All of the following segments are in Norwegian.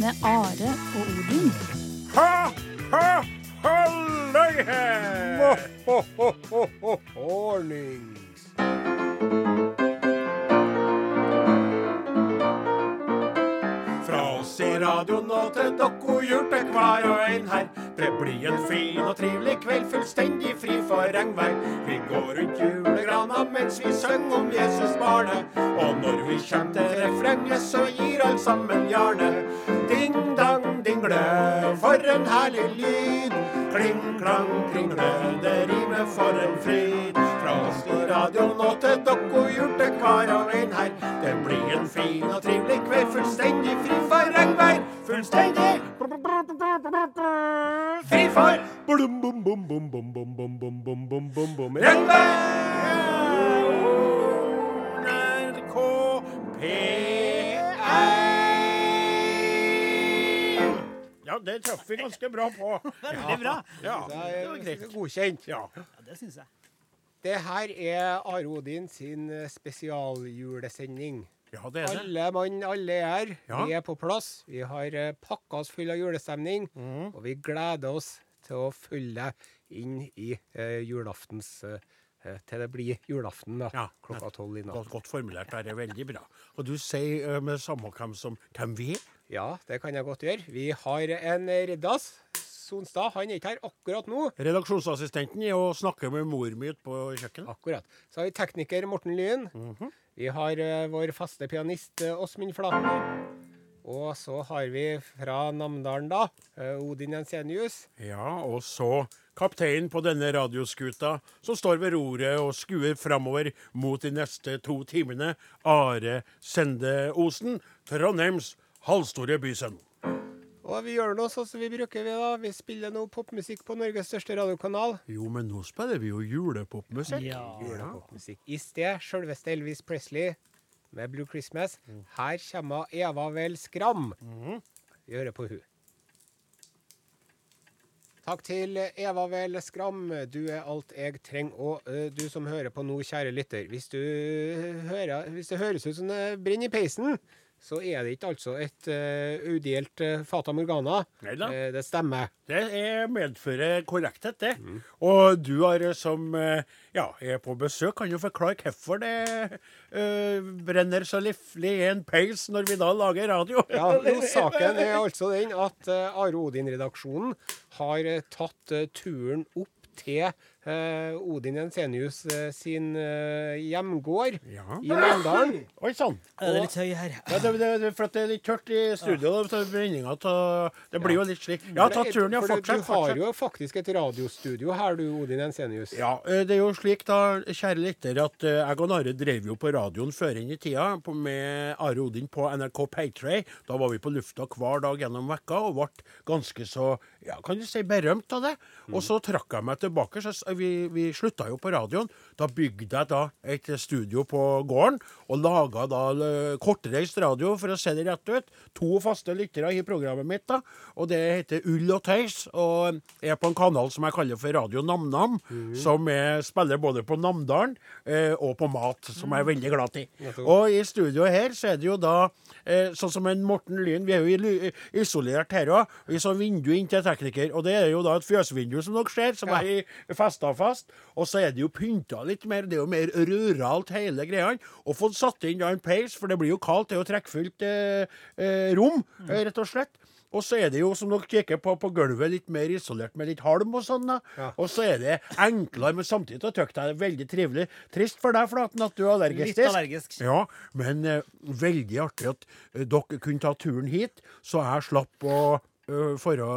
med Are og Odin. Ha, ha, halløy her! Hornings. Fra oss i radioen og til dokko hjorte hver og en her. Det blir en fin og trivelig kveld, fullstendig fri for regnvær. Vi går rundt julegrana mens vi synger om Jesus barnet. Og når vi kommer til refrenget, så gir alle sammen jarne. Ding-dang, dingle, for en herlig lyd. Kling-klang, kringle, det rimer for en fryd. Fra Oslo-radio nå til Dokko hjorte kar og en her. Det blir en fin og trivelig kveld, fullstendig fri for regnvær. Fullstendig fri for regnvær. NRK PR Ja, det traff vi ganske bra på. Veldig bra. Ja, Det det var greit. godkjent. Ja. Ja, det syns jeg. Det her er Are Odin sin eh, spesialjulesending. ja, det er det. Alle mann, alle er her. Ja. Vi er på plass. Vi har eh, pakka oss full av julestemning. mm. Og vi gleder oss til å følge inn i eh, julaftens eh, Til det blir julaften da, Ja. klokka tolv i natt. Godt, godt formulert. Det er veldig bra. Og du sier eh, med samme hvem som hvem vi er? Ja, det kan jeg godt gjøre. Vi har en Riddas. Sonstad han er ikke her akkurat nå. Redaksjonsassistenten er og snakker med mor mi ute på kjøkkenet. Akkurat. Så har vi tekniker Morten Lyn. Mhm. Vi har uh, vår faste pianist Åsmund uh, Flaten. Og så har vi fra Namdalen, da, uh, Odin Jensenius. Ja, og så kapteinen på denne radioskuta som står ved roret og skuer framover mot de neste to timene, Are Sende Osen, Trondheims halvstore bysen. Og vi gjør noe sånn som vi bruker. Vi da. Vi spiller noe popmusikk på Norges største radiokanal. Jo, men nå spiller vi jo julepopmusikk. Ja. Julepopmusikk. I sted selveste Elvis Presley med Blue Christmas. Mm. Her kommer Eva Vel Skram. Mhm. Vi hører på hun. Takk til Eva Vel Skram. Du er alt jeg trenger. Og ø, du som hører på nå, kjære lytter. Hvis, du hører, hvis det høres ut som det brenner i peisen, så er det ikke altså et uh, udelt uh, Fata Morgana. Neida. Uh, det stemmer. Det er medfører korrekthet, det. Og du har som ja, er på besøk, kan jo forklare hvorfor det brenner så liflig i en peis når vi da lager radio. Ja, jo, Saken er altså den at Are Odin-redaksjonen har tatt turen opp til eh, Odin Jensenius eh, sin eh, hjemgård Ja. i Mandalen. Oi sann. Er det litt høy her? Ja, det, det, det, for at det er litt tørt i studio. da, så ta- Det blir jo litt slik. Ja, ta turen, ja. Fortsett. Du har jo faktisk et radiostudio her, du, Odin Jensenius. Ja, det er jo slik da, kjære lytter, at jeg og Nare drev jo på radioen før inn i tida på, med Are Odin på NRK Paytray. Da var vi på lufta hver dag gjennom vekka og ble ganske så, ja, kan du si, berømt av det. Og så trakk jeg meg tilbake, så vi, vi slutta jo på radioen. Da bygde jeg da et studio på gården og laga da kortreist radio, for å se det rett ut. To faste lyttere i programmet mitt, da. Og det heter Ull og tøys, og er på en kanal som jeg kaller for Radio NamNam, mm. som er, spiller både på Namdalen eh, og på mat, som jeg er veldig glad i. Og i studioet her så er det jo da eh, sånn som en Morten Lyn, vi er jo isolert her òg, i sånn vindu inn til tekniker, og det er jo da et fjøsvindu som dere ser, som Ja. er i fast, og så er det jo pynta litt mer, det er jo mer ruralt hele greia, og fått satt inn en peis, for det blir jo kaldt, det er jo trekkfullt eh, eh, rom, eh, rett og slett. Og så er det jo, som dere kikker på, på gulvet, litt mer isolert med litt halm og sånn. Ja. Og så er det enklere, men samtidig å trykke deg veldig trivelig. Trist for deg, Flaten, at du er allergisk. Litt allergisk. Ja, men eh, veldig artig at eh, dere kunne ta turen hit, så jeg slapp å uh, for å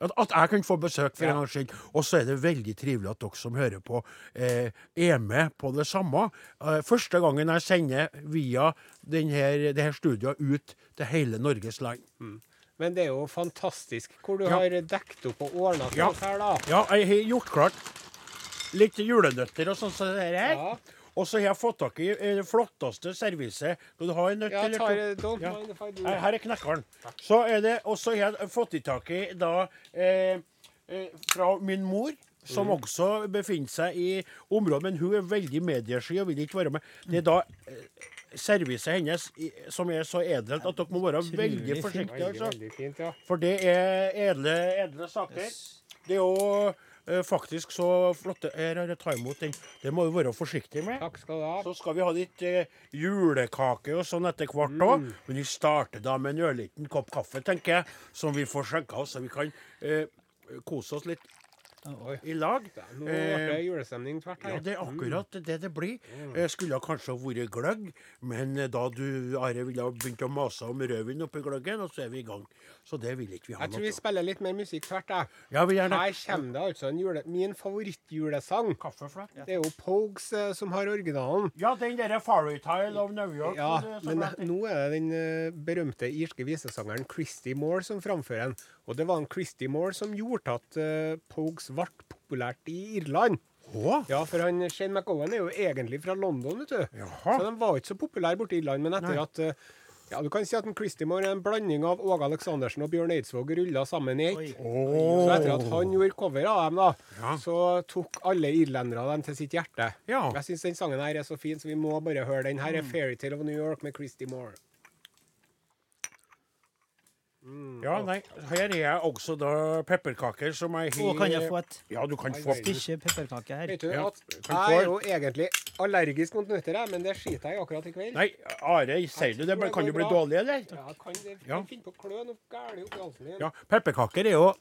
at, at jeg kan få besøk for Ja. en gangs skyld. Og så er det veldig trivelig at dere som hører på, eh, er med på det samme. Eh, første gangen jeg sender via denne, det her studioet ut til hele Norges land. Men det er jo fantastisk hvor du Ja. har dekket opp og ordna til Ja. her, da. Ja, jeg har gjort klart litt julenøtter og sånn som det her. Ja. Og så har jeg fått tak i eh, det flotteste serviset. Skal du ha en nøtt Ja, eller to? Ja. Her, er knekkeren. Så er det, og så har jeg fått i tak i da eh, eh, fra min mor som også befinner seg i området, men hun er veldig mediesky og vil ikke være med. Det er da eh, serviset hennes som er så edelt at dere må være veldig forsiktige. Altså. For det er edle, edle saker. Det er jo eh, faktisk så flotte Her har jeg ta imot den. Det må du være forsiktig med. Takk skal du ha. Så skal vi ha litt eh, julekake og sånn etter hvert òg. Mm. Men vi starter da med en ørliten kopp kaffe, tenker jeg, som vi får skjenka oss, så vi kan eh, kose oss litt Oi. i lag. Nå ble det Eh, julestemning tvert her. ja, det er akkurat det det blir. Jeg skulle kanskje ha vært gløgg, men eh, da du, Are, ville ha begynt å mase om rødvin oppi gløggen, og så er vi i gang. Så det vil ikke vi ha Jeg tror vi spiller litt mer musikk tvert, jeg. Ja, vi gjerne Her kommer det altså en jule... Min favorittjulesang. kaffeflett. Det er jo Pogues eh, som har originalen. Ja, den derre Fairytale of New York. Ja, det men nå er det den eh, berømte irske visesangeren Christy Moore som framfører den. Og det var en Christy Moore som gjorde at eh, Pogues ble populært i Irland. Å? Ja, for han, Shane McGowan er jo egentlig fra London, vet du. Jaha. Så de var ikke så populære borte i Irland, men etter Nei. at eh, ja, Du kan si at en Christy Moore er en blanding av Åge Aleksandersen og Bjørn Eidsvåg rulla sammen i ett. Så etter at han gjorde cover av dem, da, Ja. så tok alle irlendere dem til sitt hjerte. Ja. Jeg syns den sangen her er så fin, så vi må bare høre den. Her er 'Fairytale of New York' med Christy Moore. Ja, nei. Her er jeg også da pepperkaker som jeg har kan jeg få et Ja, du kan få stykke pepperkake her? Vet du Ja, at kan Jeg få- er jo egentlig allergisk mot nøtter, jeg, men det skiter jeg i akkurat i kveld. Nei, Are, sier du det? men Kan du bli dårlig, eller? Ja, kan det Ja. finne på å klø noe gærent oppi halsen din. Ja, Pepperkaker er jo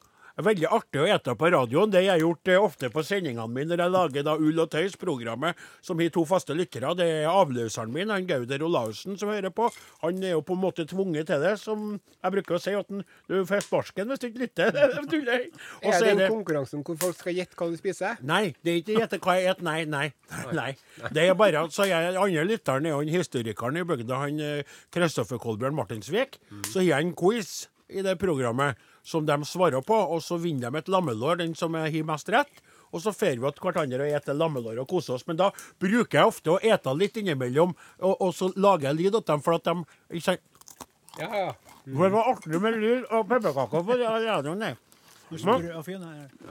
veldig artig å ete på radioen. Det har jeg gjort eh, ofte på sendingene mine når jeg lager da Ull og tøys-programmet, som har to faste lyttere. Det er avløseren min, han Gauder Olaussen, som hører på. Han er jo på en måte tvunget til det, som jeg bruker å si at han, du får sparken hvis du ikke lytter. Og Er det er en konkurranse konkurranse hvor folk skal gjette hva du spiser? Nei, det er ikke gjette hva jeg spiser. Nei, nei. nei. Det er bare at så jeg, andre lytteren er jo han historikeren i bygda, han eh, Kristoffer Kolbjørn Martinsvik. Så har jeg en quiz i det programmet som de svarer på, og så vinner de et lammelår, den som har mest rett. Og så fer vi til hverandre og spiser lammelår og koser oss. Men da bruker jeg ofte å ete litt innimellom, og, og så lager jeg lyd til dem, for at de ikke sant? Ja, ja. For Det var artig med lyd og pepperkaker på radioen, det. Ja,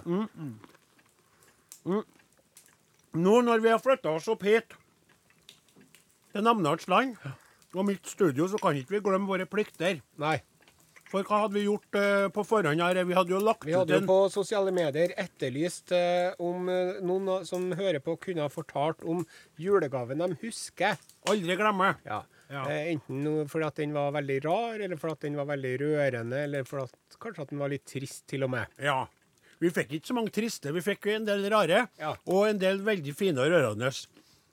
Mm. her. Nå når vi har flytta oss opp hit, til Namdals land, og mitt studio, så kan ikke vi glemme våre plikter. Nei. For hva hadde vi gjort uh, på forhånd her? Vi hadde jo lagt Vi hadde jo på sosiale medier etterlyst uh, om uh, noen som hører på, kunne ha fortalt om julegaven de husker. Aldri glemme. Ja. Ja. Enten fordi at den var veldig rar, eller fordi at den var veldig rørende, eller fordi at, kanskje at den var litt trist til og med. Ja. Vi fikk ikke så mange triste, vi fikk en del rare, Ja. og en del veldig fine og rørende.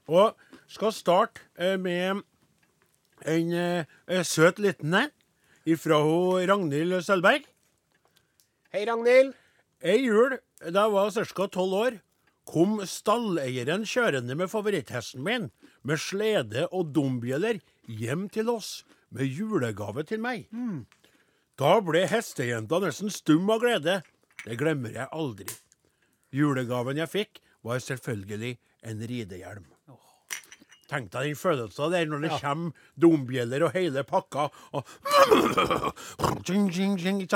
Og skal starte med en søt liten en fra Ragnhild Sølberg. Hei, Ragnhild. Ei jul da jeg var ca. tolv år, kom stalleieren kjørende med favoritthesten min, med slede og dombjeller, hjem til oss med julegave til meg. Da ble hestejenta nesten stum av glede. Det glemmer jeg aldri. Julegaven jeg fikk, var selvfølgelig en ridehjelm. Tenk deg den følelsen der når det kommer dombjeller og hele pakka, og?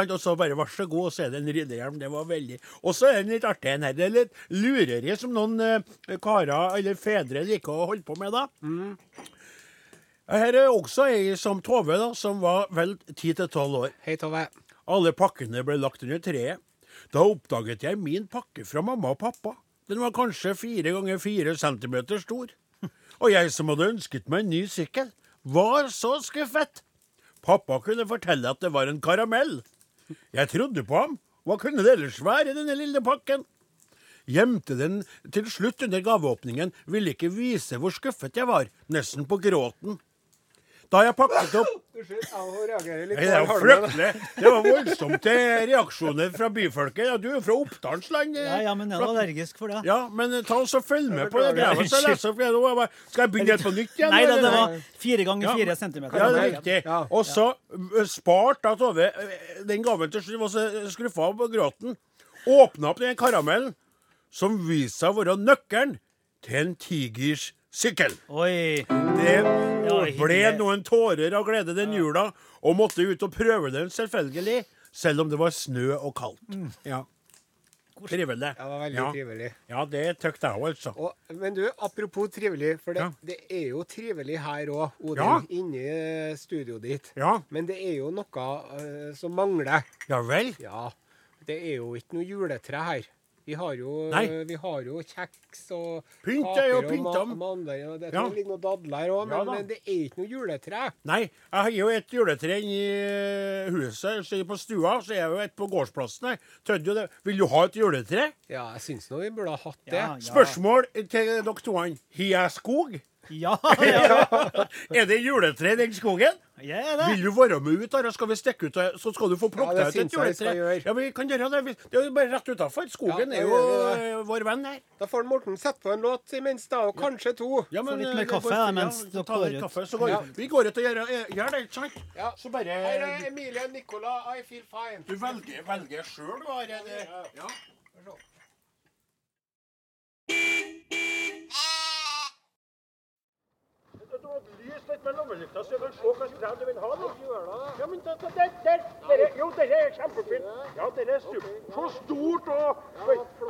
Og så bare vær så god, og så er det en ridderhjelm. Det var veldig Og så er den litt artig, den her. Det er litt lureri som noen eh, karer eller fedre liker å holde på med, da. Her er også ei som Tove, da, som var vel ti til tolv år. Hei, Tove. Alle pakkene ble lagt under treet. Da oppdaget jeg min pakke fra mamma og pappa. Den var kanskje fire ganger fire centimeter stor. Og jeg som hadde ønsket meg en ny sykkel, var så skuffet. Pappa kunne fortelle at det var en karamell. Jeg trodde på ham. Hva kunne det ellers være i denne lille pakken? Gjemte den til slutt under gaveåpningen, ville ikke vise hvor skuffet jeg var, nesten på gråten. Da jeg pakket opp Unnskyld, jeg reagerer litt. Nei, det er jo fryktelig. Det var voldsomt eh, reaksjoner fra byfolket. Ja, du er jo fra Oppdalens land. eh. Ja, ja, men jeg er allergisk for det. Ja, men eh, ta oss og følg med på det grevet. Så leser Skal jeg begynne helt på nytt igjen? Nei det, det var fire ganger Ja. fire centimeter. Ja, det er riktig. Og så spart da Tove den gaven til slutt. Var så skuffa av gråten. Åpna opp den karamellen, som viste seg å være nøkkelen til en tigers sykkel. Oi. Det ble noen tårer av glede den jula, og måtte ut og prøve den, selvfølgelig. Selv om det var snø og kaldt. Mm. Ja. Trivelig. Ja, det var veldig Ja. trivelig. Ja, det tykte jeg òg, altså. Og, men du, apropos trivelig, for det, Ja. det er jo trivelig her òg, Odin, Ja. inni studioet ditt. Ja, Men det er jo noe uh, som mangler. ja vel. Ja, det er jo ikke noe juletre her. Vi har jo, vi har jo kjeks og Pynt er jo og pynta. ma mandler. Og det Ja. ligger noen dadler òg, men, ja, men det er ikke noe juletre. Nei, jeg har jo et juletre i eh, huset, på stua, så er jeg jo et på gårdsplassen her. Tødde. Vil du ha et juletre? Ja, jeg syns nå vi burde ha hatt det. Ja, ja. Spørsmål til dere to. Har jeg skog? Ja, ja. Er det juletre i den skogen? Jeg er det. Vil du være med ut her, og skal vi stikke ut, så skal du få Ja, plukke det ut et juletre? Ja, vi kan gjøre det. Det er jo bare rett utafor. Skogen Ja, er jo eh, vår venn her. Da får Morten sette på en låt imens, da, og kanskje to. Ja, Få litt eh, mer kaffe, går- da, mens ja, dere går ut. kaffe, så går Ja. vi. Vi går ut og gjør, eh, gjør det, ikke sant? Ja. Så bare Her er Emilie Nicola, I feel fine. Du velger, velger sjøl, du, Are. Ja. Ja. Du må lyse litt med lommelykta, så du kan se hvilket tre du vil ha. da. Ja, men da, da, der, der, der, jo, dette er kjempefint. Ja, dette er stup. Så stort og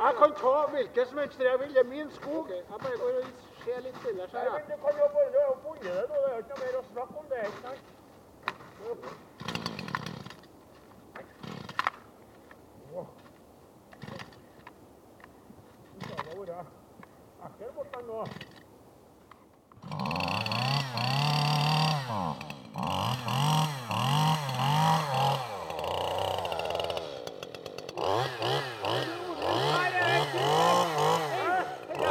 Jeg kan ta hvilket som helst jeg vil. Det er min skog. Jeg bare går og ser litt Nei, her, men du kan jo bare har det, nå. Det er ikke noe mer å snakke om det. ikke sant? Da være ekkel borte nå.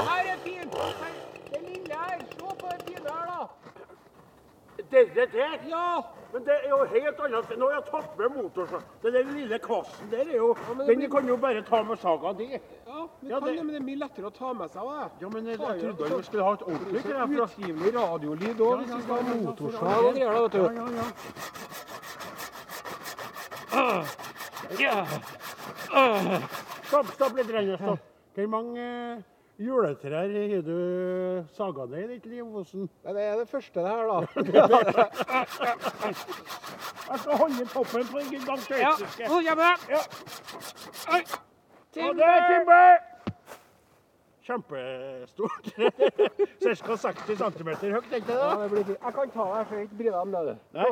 Her er fint. Det lille her. Se på det fine her, da. Dere der? Ja. Men det er jo helt annet. Nå har jeg tatt med motorsag. Den lille kvassen der er jo ja, Den blir- kan du bare ta med saga di. Ja, men, Ja, det- det, men det er mye lettere å ta med seg òg. Ja, men jeg, jeg trodde vi skulle ha et ordentlig fra- Utrivelig radiolyd òg, hvis vi skal ha motorsag og greier. da, vet Ja, du. ja, ja. Stopp, stopp litt, Reine. Stopp. Hvor mange eh, juletrær har du saga ned i ditt liv? Hvordan? Nei, Det er det første, det her, da. Jeg skal holde toppen på en gang. Ja, kommer det. Ja. Oi. Og det er Timber! Kjempestort. Ca. 60 cm høyt, ikke det? Ja, det blir fint. Jeg kan ta deg for jeg ikke bry deg om det. du. Nei.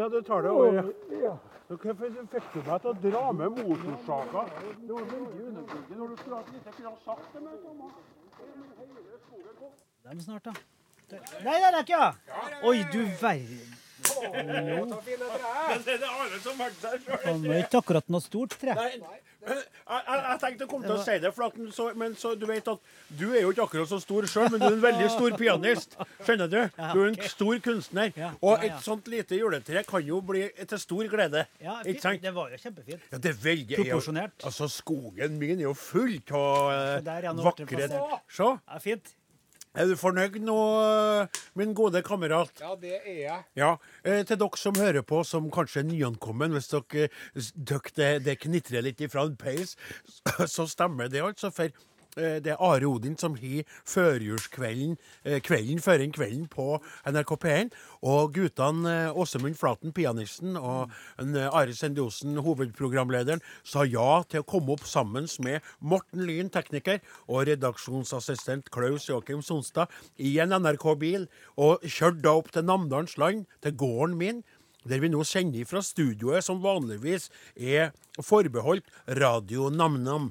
Ja, du tar det over. Ja. Hvorfor fikk du meg til å dra med motorsaga? Det var veldig unødvendig når du skulle ha ikke kunne ha sagt det med Thomas. Dem snart, da. Nei, der er ikke jeg! Oi, du verden. Trær. Det er alle som har vært sjøl. Det var ikke akkurat noe stort tre. Nei, men jeg, jeg, tenkte jeg kom til å si det, for at, så, men så, du vet at du er jo ikke akkurat så stor sjøl, men du er en veldig stor pianist. Skjønner du? Du er en stor kunstner. Og et sånt lite juletre kan jo bli til stor glede. Ja, det var jo kjempefint. Ja, det er veldig Proporsjonert. Altså, skogen min er jo full av eh, Så vakre. Se. Ja, fint. Er du fornøyd nå, min gode kamerat? Ja, det er jeg. Ja, eh, til dere som hører på, som kanskje er nyankommen, hvis dere, dere det, det knitrer litt ifra en peis, så stemmer det altså. For eh, det er Are Odin som har førjulskvelden eh, kvelden før en kvelden på NRK P1. Og guttene eh, Åsemund Flaten, pianisten, og eh, Are Sendiosen, hovedprogramlederen, sa ja til å komme opp sammen med Morten Lyn, tekniker, og redaksjonsassistent Klaus Joakim Sonstad i en NRK-bil, og kjørte da opp til Namdalens land, til gården min. Der vi nå sender fra studioet som vanligvis er forbeholdt Radio Nam-Nam.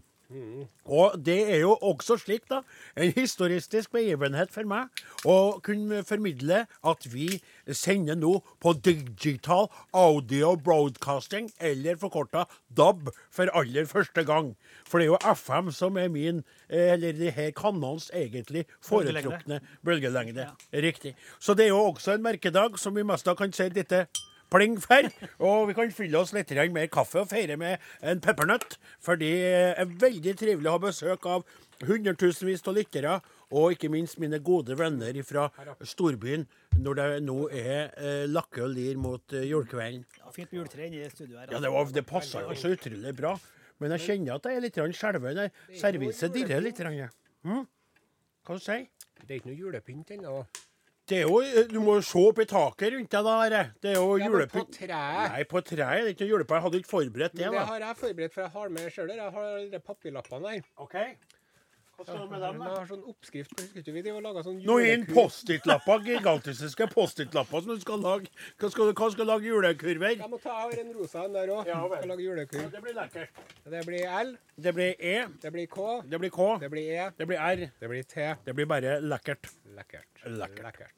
Og det er jo også slik, da, en historisk begivenhet for meg å kunne formidle at vi sender nå på digital audio broadcasting, eller forkorta DAB, for aller første gang. For det er jo FM som er min, eh, eller de her kanalens egentlig foretrukne bølgelengde. Riktig. Så det er jo også en merkedag som vi mest da kan si dette pling for. Og vi kan fylle oss litt mer kaffe og feire med en peppernøtt. For det er veldig trivelig å ha besøk av hundretusenvis av lyttere. Og ikke minst mine gode venner fra storbyen, når det nå er eh, lakke og lir mot eh, julekvelden. Ja, fint med juletre i studioet her. Ja, det, var- det passa jo så utrolig bra. Men jeg kjenner at jeg er litt skjelven. Serviset dirrer litt. Hva ja. Hm? Hva du sier Det er ikke noe julepynt ennå. Det er jo, Du må jo se opp i taket rundt deg, da. Are. Det er jo Ja, men på julepynt. treet. Nei, på treet er ikke julepynt. Jeg hadde ikke forberedt det. Men det da. har jeg forberedt, for jeg har med sjøl. Jeg har de papirlappene der. OK. Hva du med dem, Jeg da? har sånn oppskrift. Husker vi driver og laga sånn Nå inn julekur? Post-It-lapper, gigantiske Post-It-lapper som du skal lage. Hva skal du, hva skal du lage julekurver? Jeg må ta jeg har en rosa en der òg. Ja, vel. Skal lage julekur. Det blir lekkert. Det blir L, Det blir E, det blir K, det blir K, det blir E, det blir R. det blir T. Det blir bare lekkert. Lekkert. Lekkert.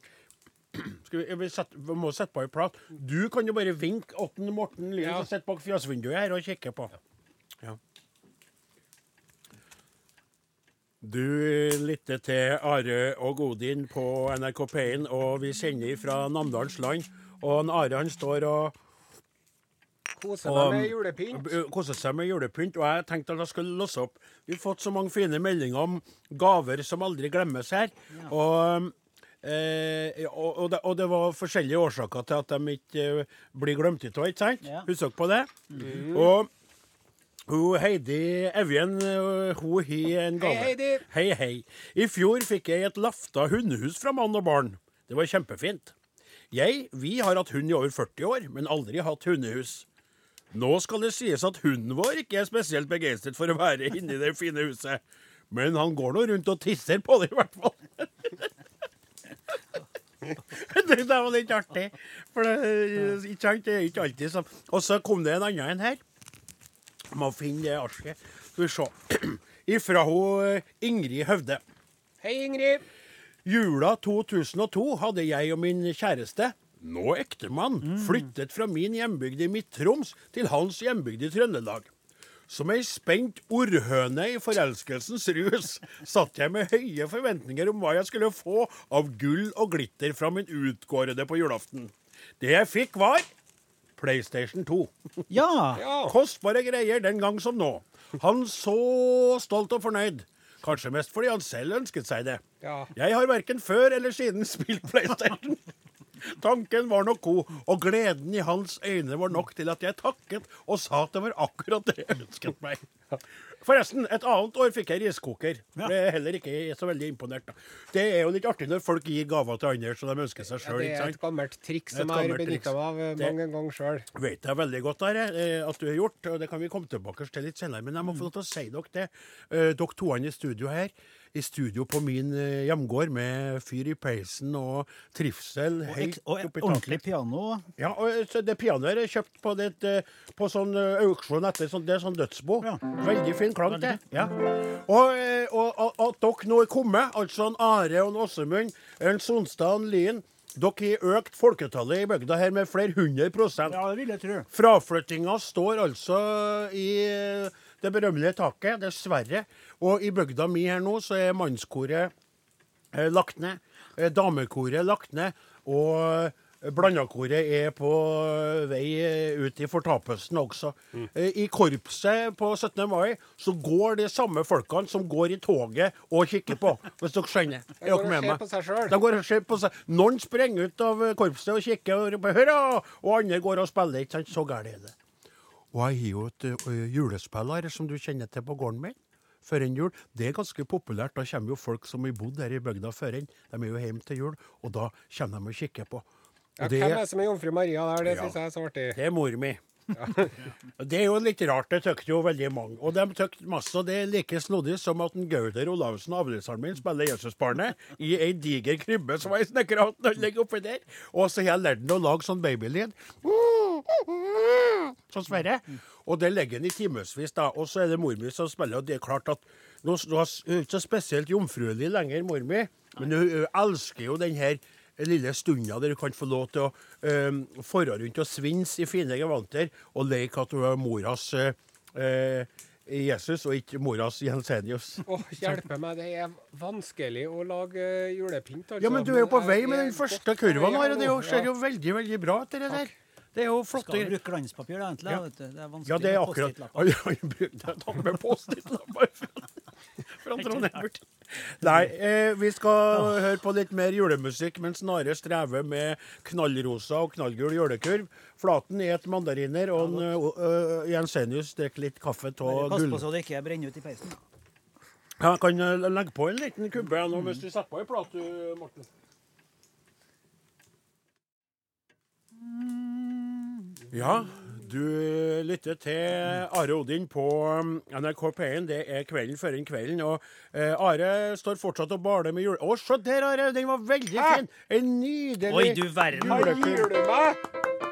Skal vi, vi, sette, vi må sette på en prat. Du kan jo bare vinke åtten Morten Lien Ja. som sitter bak fjøsvinduet her og kikker på. Ja. Du lytter til Are og Godin på NRK P1, og vi sender fra Namdalens land. Og Are han står og Koser seg med julepynt. koser seg med julepynt. Og jeg tenkte at jeg skulle låse opp. Vi har fått så mange fine meldinger om gaver som aldri glemmes her. Og, eh, og, og, det, og det var forskjellige årsaker til at de ikke eh, blir glemt ut av, ikke sant? Ja. Husk på det? Og hun Heidi Evjen eh, hun har en gave. Hei, Heidi. Hei, hei. I fjor fikk jeg et lafta hundehus fra mann og barn. Det var kjempefint. Jeg, vi har hatt hund i over 40 år, men aldri hatt hundehus. Nå skal det sies at hunden vår ikke er spesielt begeistret for å være inni det fine huset. Men han går nå rundt og tisser på det, i hvert fall. det var litt artig. For det, ikke sant, det er ikke alltid sånn. Og så kom det en annen en her. Må finne det arket. Skal vi se. Ifra hun eh, Ingrid Høvde. Hei, Ingrid. Jula 2002 hadde jeg og min kjæreste, nå ektemann, flyttet fra min hjembygd i Midt-Troms til hans hjembygd i Trøndelag. Som ei spent orrhøne i forelskelsens rus satt jeg med høye forventninger om hva jeg skulle få av gull og glitter fra min utkårede på julaften. Det jeg fikk, var PlayStation 2. Ja! Ja. Kostbare greier den gang som nå. Han så stolt og fornøyd. Kanskje mest fordi han selv ønsket seg det. Ja. Jeg har verken før eller siden spilt PlayStation. Tanken var nok god, og gleden i hans øyne var nok til at jeg takket og sa at det var akkurat det jeg ønsket meg. Forresten, et annet år fikk jeg riskoker. Det er heller ikke så veldig imponert. Da. Det er jo litt artig når folk gir gaver til andre så de ønsker seg Ja, det er et gammelt triks er som jeg har benytta meg av eh, mange ganger sjøl. vet jeg veldig godt Are, eh, at du har gjort, og det kan vi komme tilbake til litt senere. Men jeg må få lov til å si dere det. Eh, Dere to i studio her, i studio på min eh, hjemgård med fyr i peisen og trivsel Og, helt og oppi ordentlig piano. Ja, og eh, så det pianoet er kjøpt på, det, eh, på sånn auksjon etter sånn, det er sånn dødsbo. Ja. Veldig fin klang, det. Ja. Og, at dere nå er kommet, altså en Are og en Åsemund, en Sonstad og en Lien, dere har økt folketallet i bygda her med flere hundre prosent. Ja, det vil jeg tro. Fraflyttinga står altså i det berømmelige taket, dessverre. Og i bygda mi her nå så er mannskoret eh, lagt ned. Eh, damekoret lagt ned. Og eh, blandakoret er på eh, vei eh, ut i fortapelsen også. Eh, I korpset på 17. mai så går de samme folkene som går i toget og kikker på, hvis dere skjønner. De går og med ser på seg sjøl. Noen sprenger ut av korpset og kikker og roper 'hurra', og andre går og spiller. ikke sant? Så gærent er det. Og jeg har jo et julespill her som du kjenner til på gården min. Før en jul. Det er ganske populært. Da kommer jo folk som har bodd her i bygda før en. De er jo hjemme til jul, og da kommer de og kikker på. Ja, det, hvem er det som er jomfru Maria der? Det Ja. syns jeg er så artig. det er mor mi. Det er jo litt rart, det syns jo veldig mange. Og de syns masse, og det er like snodig som at en Gauder Olavsen, avløseren min, spiller Jesusbarnet i ei diger krybbe som ei snekkerhatt ligger oppi der. Og så har jeg lært den å lage sånn babylyd. Sånn Sverre. Og det legger han i timevis, da. Og så er det mor mi som spiller, og det er klart at nå er ikke så spesielt jomfruelig lenger, mor mi, men hun, hun elsker jo den her lille stunda der du kan få lov til å um, fare rundt og svinse i fine gevanter og leke at du er moras eh, eh, Jesus og ikke moras Jensenius. Åh, hjelpe meg, det er vanskelig å lage eh, julepynt. Altså. Ja, men du er jo på vei med den første kurven her, og det er jo- ser jo veldig, veldig bra ut, det der. Det er jo Skal du bruke glanspapir, da, egentlig. Ja. vet du. Det er vanskelig Ja, det er med akkurat post-it-lapper. Han brukte tatt med Post-It-lapper fra, fra Trondheim. Nei, eh, vi skal oh. høre på litt mer julemusikk men snarere streve med knallrosa og knallgul julekurv. Flaten er et mandariner, og ja, uh, eh, Jensenius eh, drikker litt kaffe av gull. Pass på så det ikke brenner ut i peisen. Jeg kan eh, legge på en liten kubbe nå mm. hvis du setter på ei plate, Morten. Ja du lytter til Are Odin på um, NRK P1. Det er kvelden før en kvelden. Og eh, Are står fortsatt og baler med jule... Å, se der, Are! Den var veldig Hæ? fin! En nydelig Oi, du verden. Gir du meg?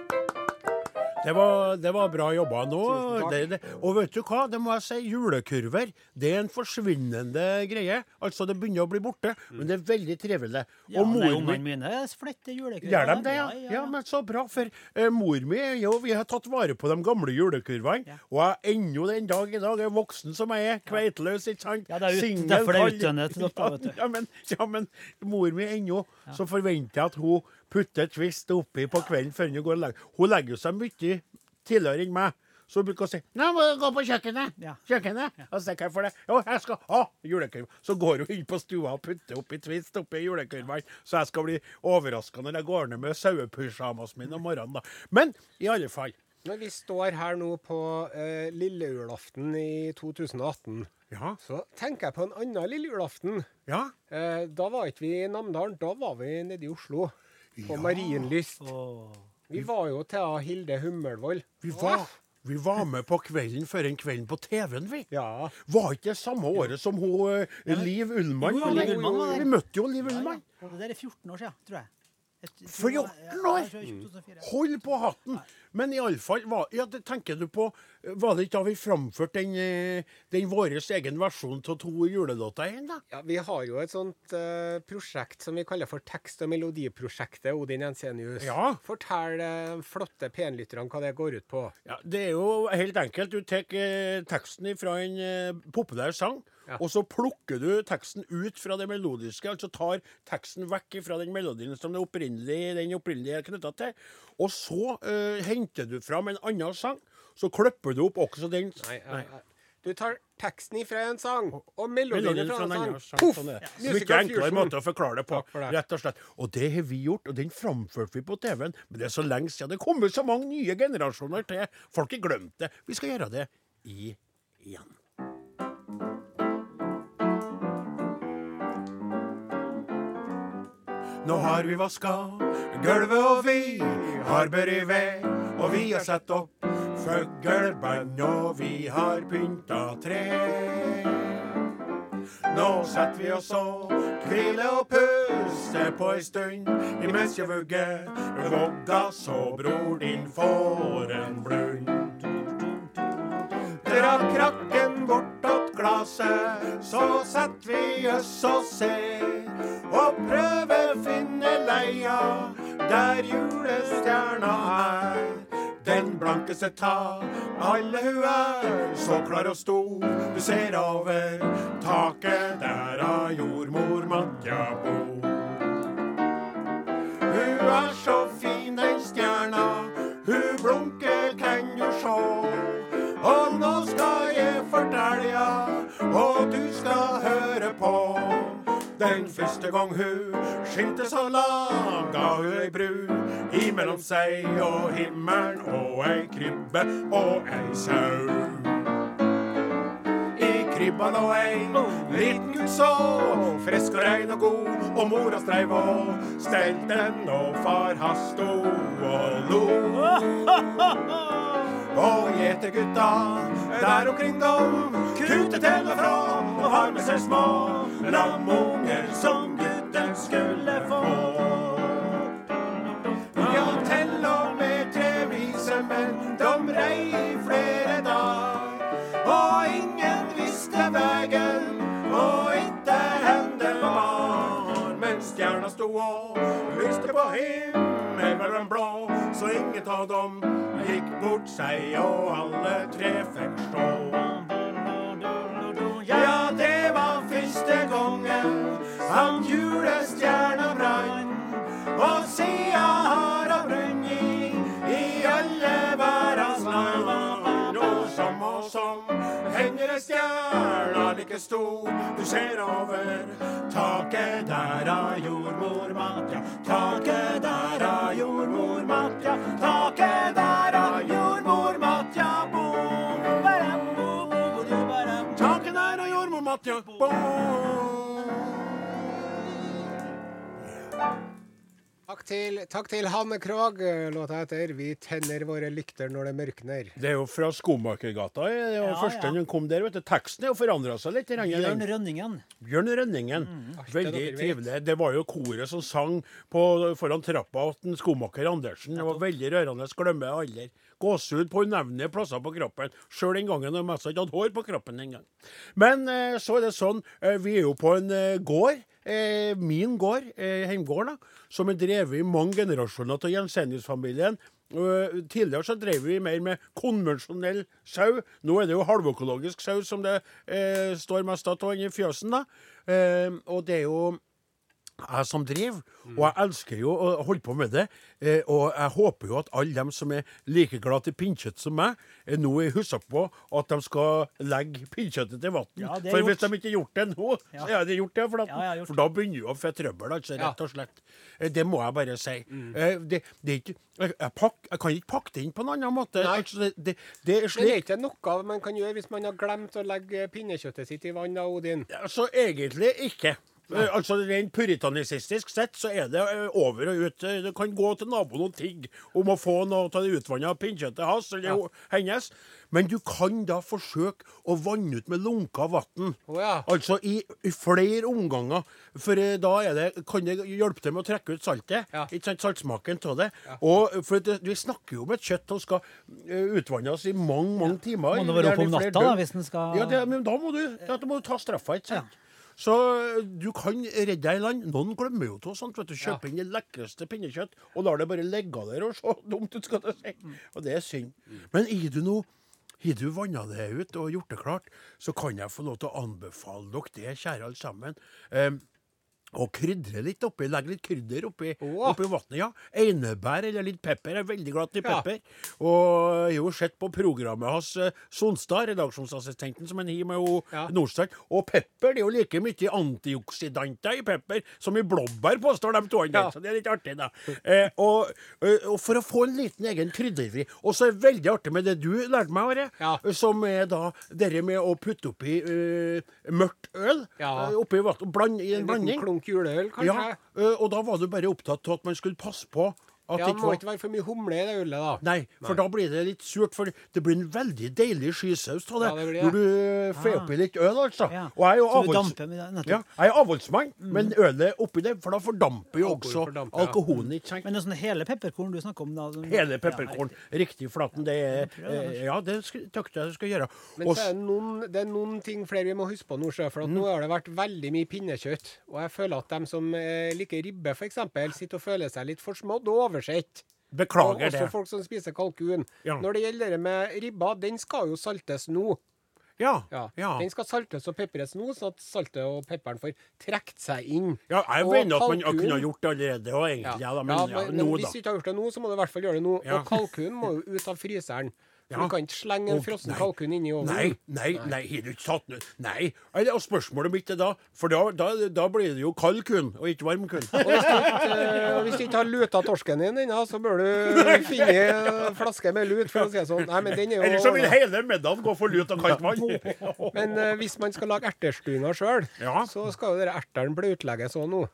Det var, det var bra jobba nå. Det, det. Og vet du hva, det må jeg si, julekurver det er en forsvinnende greie. Altså, det begynner å bli borte, men det er veldig trivelig. Ja, og mor mi mine fletter julekurver. Gjør de det, ja? ja? men så bra. For eh, mor mi jo Vi har tatt vare på de gamle julekurvene. Ja. Og jeg ennå den dag i dag er voksen som jeg er. Kveiteløs, ikke sant? Ja, det er ut- Singel, derfor det er utdannet til dere, vet du. Ja, men, ja, men mor mi ennå, så forventer jeg at hun putter twist oppi på kvelden før hun går og legger Hun legger jo seg mye tidligere enn meg. Så hun bruker å si 'Nå må du gå på kjøkkenet'. Ja. Kjøkkenet. Og så tenker jeg for det. Jo, jeg skal ha julekurv. Så går hun inn på stua og putter oppi twist oppi julekurven. Så jeg skal bli overraska når jeg går ned med sauepysjamasen min om morgenen, da. Men i alle fall. Når vi står her nå på eh, lille julaften i 2018, Ja. så tenker jeg på en annen lille julaften. Ja. Eh, da var ikke vi i Namdalen, da var vi nede i Oslo. På Ja. Marienlyst. Vi var jo til Hilde Hummelvold. Vi var, vi var med på Kvelden før en kvelden på TV-en, vi. Ja. Var ikke det samme året som hun eh, Liv Ullmann? Jo, jo, Liv Ullmann var der. Vi møtte jo Liv Ullmann. Det der er 14 år siden, tror jeg. Et- 14 Ja, år? jeg tror det 2004. Hold på hatten! Men iallfall, ja, tenker du på Var det ikke da vi framførte den, eh, den vår egen versjon av to julelåter igjen, da? ja. Vi har jo et sånt uh, prosjekt som vi kaller for tekst- og melodiprosjektet Odin Jensenius. Ja. Fortell uh, flotte penlytterne hva det går ut på. Ja, Det er jo helt enkelt. Du tar uh, teksten fra en uh, populær sang. Og så plukker du teksten ut fra det melodiske. Altså tar teksten vekk fra den melodien som det opprinnelig, den opprinnelige er knytta til. Og så uh, henter du fram en annen sang. Så klipper du opp også den Nei, nei, nei. Du tar teksten ifra en sang, og melodien fra fra en sang. annen sang. Poff! Sånn det. Mye enklere måte å forklare det på. For det. rett og slett. Og det har vi gjort, og den framførte vi på TV-en. Men det er så lenge siden. Det kommer så mange nye generasjoner til. Folk har glemt det. Vi skal gjøre det i igjen. Nå har vi vaska gulvet, og vi har børi ved. Og vi har satt opp fugleband, og vi har pynta tre. Nå setter vi oss og hviler og puster på ei stund. Imens jeg vugger vogga så bror din får en blund. Dra krakken bortåt glaset, så setter vi oss og ser. Og prøver finne leia der julestjerna er. Den blankeste ta alle hun er, så klar og stor. Du ser over taket der av jordmor Matja bor. Hun er så fin, den stjerna. Hun blunker, kan du sjå. Og nå skal jeg fortelle ja, og du skal høre på. Den første gang hun skinte så ga hun ei bru imellom seg og himmelen og ei krybbe og ei sau. I krybba lå ei liten gutt så frisk og rein og god, og mora streiv og stelte den, og far hans sto og lo. Og gjetergutta der omkring dem kuter til fra og har med seg små lamunger som gutten skulle få. Ja, til og med tre vise menn, de rei i flere dager. Og ingen visste veien, og ikke det var. Men stjerna sto og lyste på himmelen blå, så ingen av dem gikk bort seg, og alle tre fikk stå. Ja, det var første gangen han julestjerna brann. Og sia henger ei stjerna like stor. Du ser over taket der er jordmor Matja. Taket der er jordmor Matja. Taket der er jordmor Matja. Taket der er jordmor Matja Takk til, takk til Hanne Krogh. Låta heter 'Vi tenner våre lykter når det mørkner'. Det er jo fra Skomakergata. Det var Ja, første ja. den kom der. vet du. Teksten er jo forandra seg litt. Bjørn. Rønningen. Bjørn Rønningen. Mm. Veldig trivelig. Det var jo koret som sang på, foran trappa til skomaker Andersen. Det var veldig rørende. Glemmer jeg aldri. Gåsehud på unevnelige plasser på kroppen. Sjøl den gangen jeg mest ikke hadde hår på kroppen engang. Men eh, så er det sånn, eh, vi er jo på en eh, gård. Eh, min gård, eh, heimgården, som er drevet i mange generasjoner av Jensenius-familien. Uh, tidligere så drev vi mer med konvensjonell sau. Nå er det jo halvøkologisk sau som det eh, står mest av i fjøsen. da. Eh, og det er jo jeg som driver, og jeg elsker jo å holde på med det. Eh, og jeg håper jo at alle dem som er like glad til pinnekjøtt som meg, Er nå er huska på at de skal legge pinnekjøttet til vann. Ja, for hvis de ikke har gjort det nå, Ja. så er det gjort det. For, at, Ja, gjort. for da begynner jo å få trøbbel, altså, rett og slett. Eh, det må jeg bare si. Mm. Eh, det, det er ikke, jeg, jeg, pakk, jeg kan ikke pakke det inn på en annen måte. Altså, det, det, det er Men det er ikke noe man kan gjøre hvis man har glemt å legge pinnekjøttet sitt i vann, da, Odin. Så egentlig ikke. Eh, Altså, Rent puritanistisk sett så er det eh, over og ut. Eh, Du kan gå til naboen og tigge om å få noe av det utvanna pinnekjøttet hans eller Ja. hennes, men du kan da forsøke å vanne ut med lunka vann. Oh, ja. Altså i, i flere omganger, for da det, kan det hjelpe til med å trekke ut saltet. Ja. Ikke sant, Saltsmaken av det. Og for det, Vi snakker jo om et kjøtt som skal utvannes i mange mange timer. Må det være oppe om natta, da, hvis den skal Ja, det, men da må du, da må du ta straffa, ikke sant? Så eh, du kan redde deg i land. Noen glemmer jo av sånt. vet du, Kjøper inn det lekreste pinnekjøtt og lar det bare ligge der og se dumt ut, skal du si. Og det er synd. Men gir du nå har du vanna det ut og gjort det klart, så kan jeg få lov til å anbefale dere det, kjære alle sammen. Um, og krydre litt oppi. Legge litt krydder oppi, oppi vannet. Ja. Einebær eller litt pepper. Jeg er veldig glad i Ja. pepper. Og jeg har jo sett på programmet hans eh, Sonstad, redaksjonsassistenten som han har med jo Ja. Nordstrand. Og pepper det er jo like mye antioksidanter i pepper som i blåbær, påstår de to. Ja. Så det er litt artig, da. Eh, og, eh, og for å få en liten egen krydderfri. Og så er det veldig artig med det du lærte meg, Are, Ja. som er da dette med å putte oppi uh, mørkt øl. Ja. eh, oppi vann, blande i en En blanding. Klunk juleøl, kanskje? Ja, og da var du bare opptatt av at man skulle passe på at Ja, det må ikke være for mye humle i det ullet, da. Nei, for da blir det litt surt. For det blir en veldig deilig skysaus av det, Ja, det blir når du får oppi litt øl, altså. Ja. Og jeg er jo avholds... Ja, jeg er avholdsmann, men ølet oppi det, for da fordamper jo også fordamper, alkoholen. ikke sant? Men det er sånn hele pepperkorn du snakker om? da? som- Hele pepperkorn. Riktig flaten. Det er eh, Ja, det skal- jeg du skal gjøre. Men Også... så er det, noen, det er noen ting flere vi må huske på nå, for at nå har det vært veldig mye pinnekjøtt. Og jeg føler at dem som eh, liker ribbe, f.eks., sitter og føler seg litt forsmådd og oversett. Og Beklager også det. folk som spiser kalkun. Ja. Når det gjelder det med ribba, den skal jo saltes nå. Ja. Ja. ja. Den skal saltes og pepres nå, sånn at saltet og pepperen får trukket seg inn. Ja, jeg Og mener at man kunne ha gjort det allerede, og egentlig, ja, da, men ja, men nå, hvis da. du ikke har gjort det nå, så må du i hvert fall gjøre det nå. Og kalkun må jo ut av fryseren. Ja. Du kan ikke slenge en frossen kalkun inn i ovnen. Nei, nei, nei, har du ikke tatt den? Nei. Eller, Og spørsmålet mitt er da For da, da, da blir det jo kald kun, og ikke varm kun. Og hvis du ikke, hvis du ikke har luta torsken din ennå, så bør du finne en flaske med lut, for å si det sånn. Nei, men den er jo Ellers så vil hele middagen gå for lut og kaldt vann. Men uh, hvis man skal lage ertestuinga sjøl, Ja. så skal jo dere ertene bli utlegget sånn nå.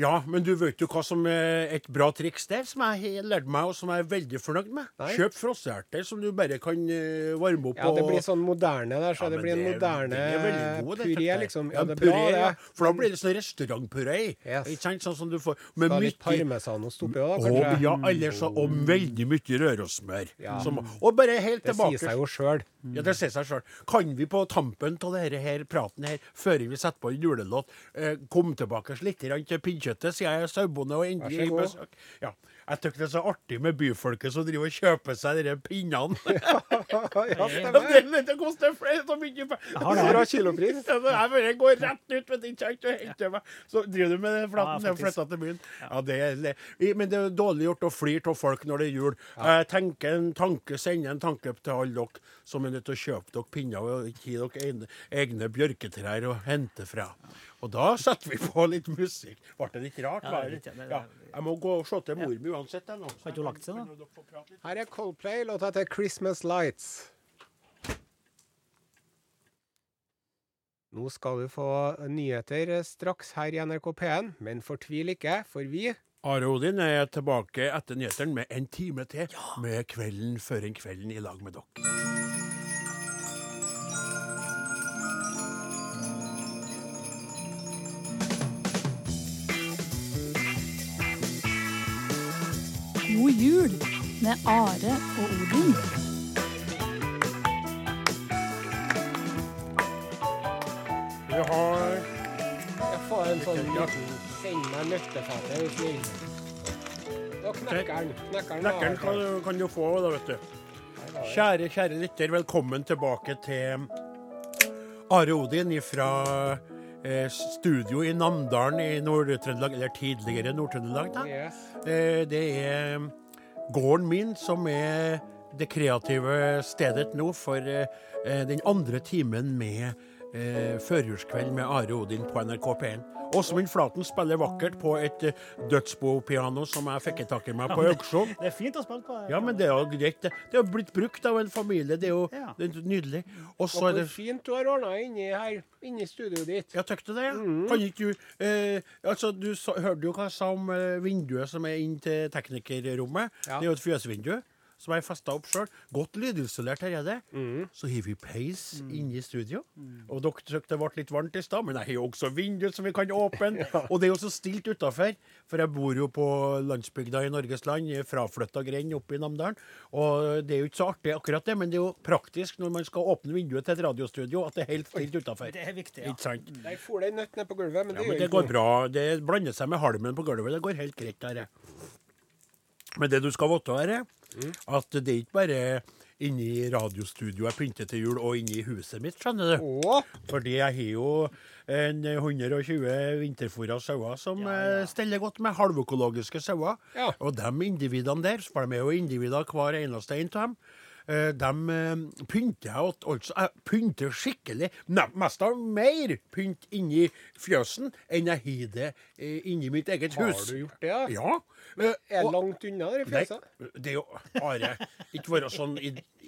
Ja, men du vet jo hva som er et bra triks der, som jeg har lært meg, og som jeg er veldig fornøyd med. Nei. Kjøp frosseerter som du bare kan eh, varme opp Ja, det blir sånn moderne der, så Ja, det blir en er- moderne det er god, puré, liksom. Ja, det er puré, bra, det. For da blir det sånn restaurantpuré. Yes. Ikke sant? Sånn som du får med mye parmesanost oppi òg, da, og, kanskje. ja, eller så, og veldig mye rørosmør. Ja. Som- og bare helt Det tilbake sier seg jo sjøl. Ja, det sier seg sjøl. Kan vi på tampen av denne her praten her, før vi setter på en julelåt, eh, komme tilbake litt til pinnekjøttet, siden jeg er sauebonde og endelig i besøk? Ja. Jeg syns det er så artig med byfolket som driver og kjøper seg de pinnene. ja, det, det koster flere så mye penger. kilopris. Jeg bare går rett ut med ikke og henter meg. Så driver du med den flaten Ja, og flytter til byen. Ja, det er, men det er dårlig gjort å flire av folk når det er jul. Jeg tenker en tanke, sender en tanke til alle dere som er nødt til å kjøpe dere pinner og ikke gi dere egne, egne bjørketrær å hente fra. Og da setter vi på litt musikk. Ble det litt rart? Ja, var det er det? det- Ja, jeg må gå og se til mor mi uansett. jeg, nå. Har ikke hun lagt seg, da? Litt? Her er Coldplay, låta heter 'Christmas Lights'. Nå skal du få nyheter straks her i NRK P1, men fortvil ikke, for vi Are Odin er tilbake etter nyhetene med en time til med Kvelden før en kvelden i lag med dere. God jul med Are og Odin. Vi har Jeg får en sånn liten Send meg nøkkelfatet, er du snill. Da knekker den. Knekker den. Kan, du- kan du få, da, vet du. Kjære, kjære lytter, velkommen tilbake til Are Odin fra eh, studio i Namdalen i Nord-Trøndelag, eller tidligere Nord-Trøndelag. da. Yes. Eh, Det er gården min som er det kreative stedet nå for eh, den andre timen med eh, førjulskveld med Are Odin på NRK P1. Åsmund Flaten spiller vakkert på et eh, dødsbopiano som jeg fikk tak i meg på auksjon. Det er fint å spille på. Ja, men det er jo greit. Det Det er jo blitt brukt av en familie. Det er jo Ja. det er nydelig. Og så er det fint du har ordna inni her, inni studioet ditt. ja, tøkte det? Ja. Kan ikke du eh, Altså, du sa, hørte jo hva jeg sa om eh, vinduet som er inn til teknikerrommet. Ja. Det er jo et fjøsvindu som jeg festa opp sjøl. Godt lydisolert her er det. Så har vi peis inne i studio. Og dere syntes det ble litt varmt i stad, men jeg har jo også vindu som vi kan åpne. Og det er jo så stilt utafor, for jeg bor jo på landsbygda i Norges land, i fraflytta grend oppe i Namdalen. Og det er jo ikke så artig akkurat det, men det er jo praktisk når man skal åpne vinduet til et radiostudio, at det er helt stilt utafor. Det er viktig, ja. Ikke sant? Jeg får en nøtt ned på gulvet, men Ja, det men det går bra. Det blander seg med halmen på gulvet. Det går helt greit der. Men det du skal vite, er at det er ikke bare inni radiostudioet jeg pynter til jul, og inni huset mitt, skjønner du. Fordi jeg har jo en 120 vinterfôra sauer som eh, steller godt med halvøkologiske sauer. Ja. Og de individene der, for de er jo individer hver eneste en av dem, eh, dem eh, pynter jeg alt- altså. Jeg pynter skikkelig. Mest av mer pynt inni fjøsen enn jeg har det eh, inni mitt eget hus. har du gjort det, ja? Ja. Er det langt unna, det Nei, fjøset? det er jo Are, ikke være sånn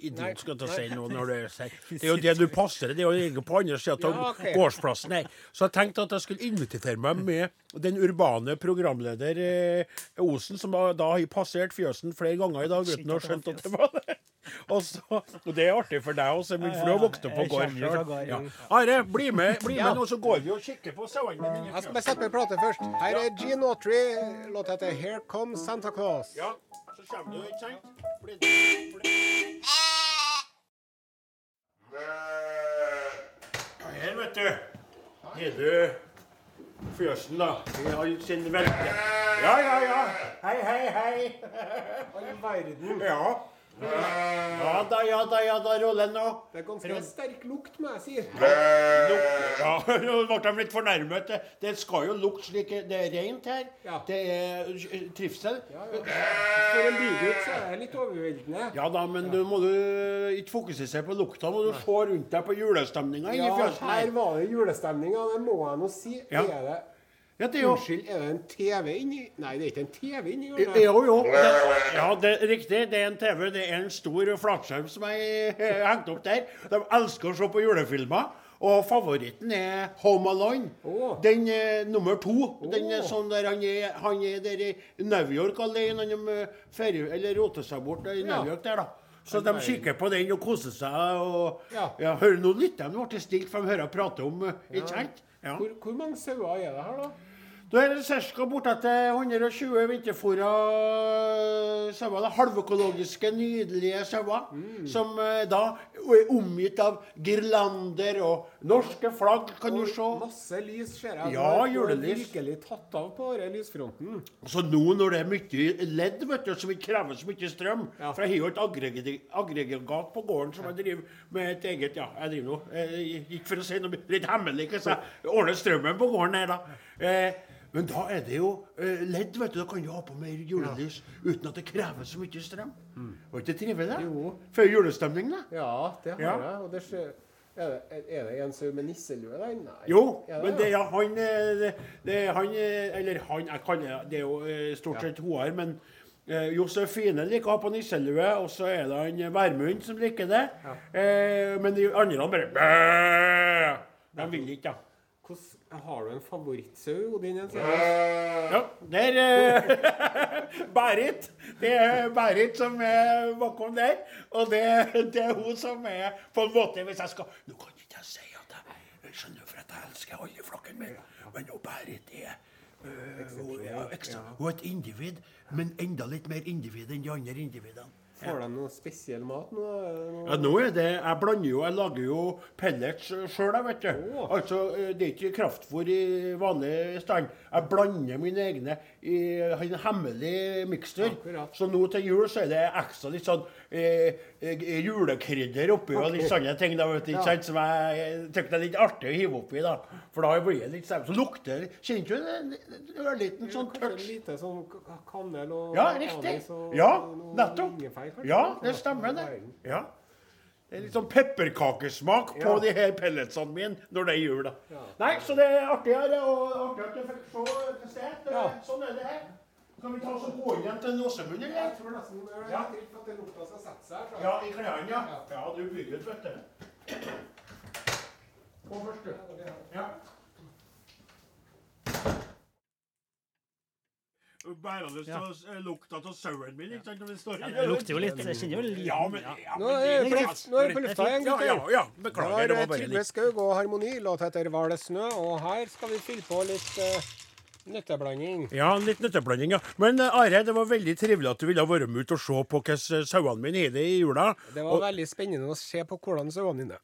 idiot skal til å si noe når du sier Det er jo det du passer. Det er jo egentlig på andre sida av Ja, okay. gårdsplassen her. Så jeg tenkte at jeg skulle invitere meg med den urbane programleder eh, Osen, som da har passert fjøsen flere ganger i dag uten å ha skjønt at det var det. Og, så, og det er artig for deg også, Emil, for du har vokst opp på gården. gård sjøl. Ja. Are, bli med, bli Ja. med nå, så går vi og kikker på sauene dine. Jeg skal bare sette på en plate først. Her er Gene Autry. Låta heter 'Here Comes Santa Claus'. Ja, så kommer du, ikke sant? Bli, bli. Her, vet du. Har du fjøsen, da. Vi har sin velte. Ja, ja, ja. Hei, hei, hei. All verden. Ja. Ja da, ja da, ja da, rolig nå. Det er ganske sterk lukt, må jeg si. Ja, nå ble de litt fornærmet. Det, det skal jo lukte slik Det er rent her. Ja. Det er trivsel. Ja, ja. For en bygutt så er det litt overveldende. Ja da, men du må du ikke fokusere på lukta, må du se rundt deg på julestemninga Ja, her var det julestemninga. det må jeg nå si. Er det Ja, det er jo Unnskyld, er det en TV inni Nei, det er ikke en TV inni Jo, hjørnet. jo. Det, ja, det er riktig. Det er en TV. Det er en stor flatskjerm som er eh, hengt opp der. De elsker å se på julefilmer. Og favoritten er Home Alone. Oh. Den eh, nummer to. Den er sånn der han er, han er der i New York alene. Han er ferie, eller roter seg bort i. New York der, da. Så de kikker på den og koser seg. og Ja. ja, Hører nå lytter de ble stilt, for de hører prate om eh, Ikke sant? Ja. Hvor, hvor mange sauer er det her, da? Da er det ca. bortetter 120 vinterfòra sauer. da, Halvøkologiske, nydelige sauer. Som eh, da er omgitt av girlander og norske flagg, kan du se. Masse lys, ser jeg. Ja, julelys. virkelig tatt av på denne lysfronten. Så nå når det er mye ledd vet du, som ikke krever så mye strøm Ja. For jeg har jo et aggregat, på gården som jeg driver med et eget Ja, jeg driver nå. Eh, ikke for å si noe litt hemmelig, så jeg ordner strømmen på gården her, da. Eh, men da er det jo eh, ledd, vet du. Da kan du ha på mer julelys uten at det krever så mye strøm. Var ikke det trivelig? Jo. Før julestemning, da. Ja, det har Ja. jeg. Og det skjer er det, er det en sau med nisselue der? Nei. Jo, det, men det er han eh, det, er han eh, Eller han, jeg kaller det Det er jo eh, stort sett hun her, men eh, Josefine liker å ha på nisselue, og så er det han Værmund som liker det. Eh, men de andre bare! De vil ikke, da. Har du en favorittsau, Odin Jensen? Ja, der eh, Berit. Det er Berit som er bakom der. Og det, det er hun som er på en måte Hvis jeg skal Nå kan ikke jeg si at jeg, skjønner for at jeg elsker alle flokken min, men hun Berit er øh, hun er et individ, men enda litt mer individ enn de andre individene. Får de noe spesiell mat nå? Det Ja, nå er det Jeg blander jo Jeg lager jo pellets sjøl, jeg, vet du. Oh. Altså, eh, det er ikke kraftfôr i vanlig stand. Jeg blander mine egne i en hemmelig mikster. Akkurat. Så nå til jul så er det ekstra litt sånn eh, eh, julekrydder oppi og litt sånne ting da, vet du, Ja. som jeg syns er litt artig å hive oppi. da. For da blir det litt sånn Så lukter Kjenner du det? En ørliten sånn touch? lite sånn kanel og Ja, riktig. anis og Ja, nettopp. ingefær, kanskje? Ja, det stemmer det. Ja. Det er litt sånn pepperkakesmak på Ja. de her pelletsene mine når det er jul. da. Ja. Nei, så det er artigere og artig at du fikk se til sted. Ja. Sånn er det her. Kan vi ta oss og gå inn igjen til Nåsemund, eller? Jeg tror nesten det er Ja. litt at det lukta skal sette seg. Ja, i klærne, ja. Ja, du bygger ut, vet du. Gå først, du. Ja. Bærende Ja. lukta av sauen min, ikke sant? Når vi står Ja, det lukter jo litt. Jeg kjenner jo litt Ja, men, ja. Nå men er på nå er det på lufta igjen, Ja, gutter. ja, ja. Beklager, det var bare Trygve Skaug og Harmoni, låt heter 'Var det snø', og her skal vi fylle på litt uh, nøtteblanding. Ja, litt nøtteblanding, ja. Men eh, Are, det var veldig trivelig at du ville være med ut og se på hvordan sauene mine har det i jula. Det var veldig spennende å se på hvordan sauene dine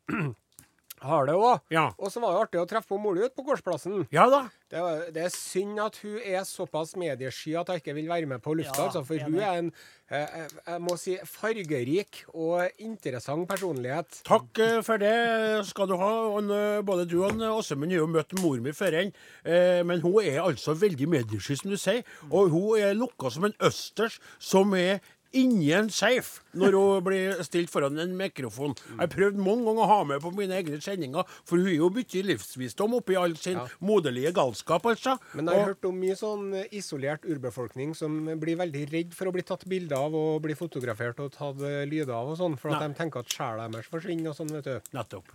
har det òg. Ja. Og så var det artig å treffe på mor di ute på gårdsplassen. Ja da. Det, det er synd at hun er såpass mediesky at hun ikke vil være med på lufta. Ja, altså, for hun er en eh, eh, jeg må si, fargerik og interessant personlighet. Takk eh, for det skal du ha. Og, både du og Åsemund har jo møtt mor mi før en, eh, men hun er altså veldig mediesky, som du sier. Og hun er lukka som en østers som er inni en safe når hun blir stilt foran en mikrofon. Jeg har prøvd mange ganger å ha med på mine egne sendinger, for hun er jo mye livsvisdom oppi all sin Ja. moderlige galskap, altså. Men jeg har Og- hørt om mye sånn isolert urbefolkning som blir veldig redd for å bli tatt bilde av og bli fotografert og tatt eh, lyder av og sånn, for at Nei. de tenker at sjela deres forsvinner og sånn, vet du. Nettopp.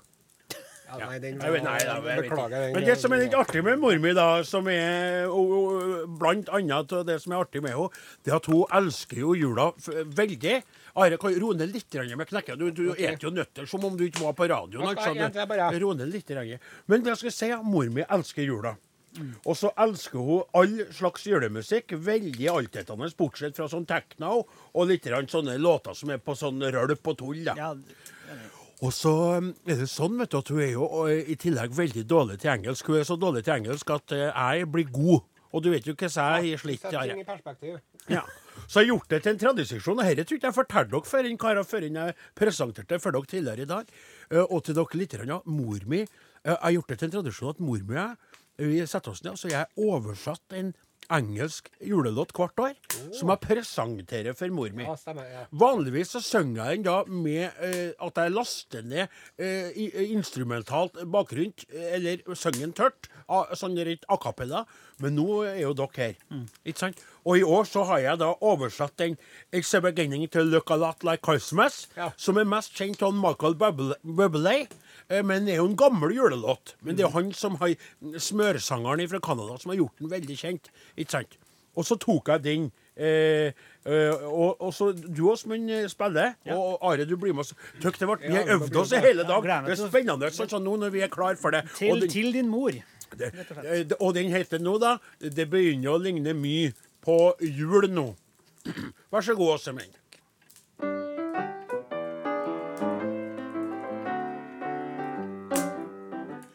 Ja, nei, den var, vet, nei, da, Beklager. den Men det som er litt artig med mor mi, da, som er og, og, blant annet det som er artig med henne, det er at hun elsker jo jula veldig. Are, kan roe ned litt med knekken. Du, du et jo nøtter som om du ikke var på radioen. Altså. Roe ned litt. Men det jeg skal si, mor mi elsker jula. Og så elsker hun all slags julemusikk. Veldig altetende, bortsett fra sånn techno og litt sånne låter som er på sånn rølp og tull. da. Ja, Og så um, er det sånn vet du, at hun er jo i tillegg veldig dårlig til engelsk. Hun er så dårlig til engelsk at eh, jeg blir god. Og du vet jo hvordan jeg har slitt. Sett ting i perspektiv. Ja. Så jeg har gjort det til en tradisjon, og dette tror ikke jeg fortalte dere før karer før jeg presenterte det for dere tidligere i dag. Eh, og til dere litt, ja, mor mi eh, Jeg har gjort det til en tradisjon at mor mi og jeg vi setter oss ned, så jeg oversatt en engelsk julelåt hvert år, som jeg presenterer for mor mi. Ja, stemmer. Ja. Vanligvis så synger jeg den da med eh, at jeg laster ned eh, eh, instrumentalt bakgrunn, eh, eller synger den tørt, a, sånn litt a cappella. Men nå er jo dere her. Ikke sant? Og i år så har jeg da oversatt den It's a beginning to look a lot like Christmas, Ja. som er mest kjent av Michael Bublé, Bublé, det er jo en gammel julelåt. Men det er han som har smørsangeren fra Canada som har gjort den veldig kjent. Ikke sant? Og så tok jeg den. Eh, eh, og, og så Du Åsmund eh, spiller, og Are, du blir med oss. Det ble, vi har øvd oss i hele dag. Det er spennende sånn som nå når vi er klar for det. til, den, til din mor. det, eh, og den heter nå, da Det begynner å ligne mye på jul nå. Vær så god, Åsemund.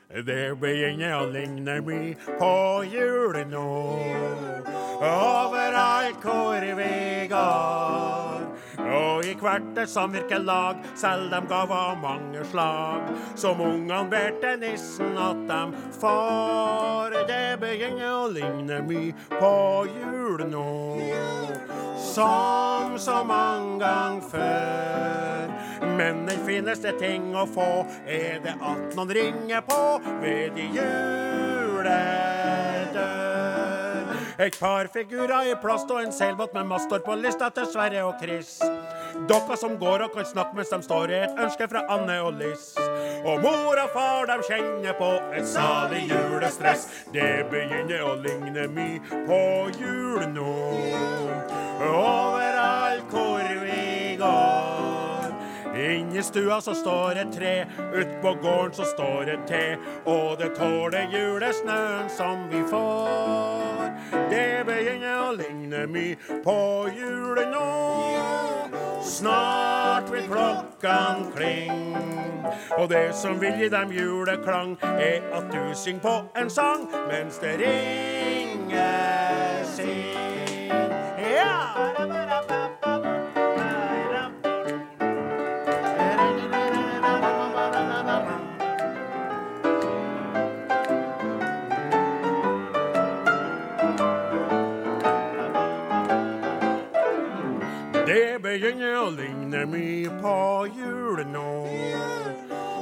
Det begynner å ligne mye på jul nå. Overalt hvor vi går. Og i hvert samvirkelag selger de gaver av mange slag. Som ungene ber til nissen at de får. Det begynner å ligne mye på jul nå. Som så mange ganger før. Men den fineste ting å få er det at noen ringer på ved de juledør. Et par figurer i plast og en seilbåt med mast på lista til Sverre og Chris. Dere som går og kan snakke mens de står, er et ønske fra Anne og Liss. Og mor og far de kjenner på et salig julestress. Det begynner å ligne mye på jul nå. Overalt hvor vi går. Inni stua så står et tre, ut på gården så står et te. Og det tåler julesnøen som vi får. Det begynner å ligne mye på julen nå. Snart vil klokken kling. Og det som vil gi dem juleklang, er at du synger på en sang mens det ringer sing. Begynner å ligne mye på jul nå.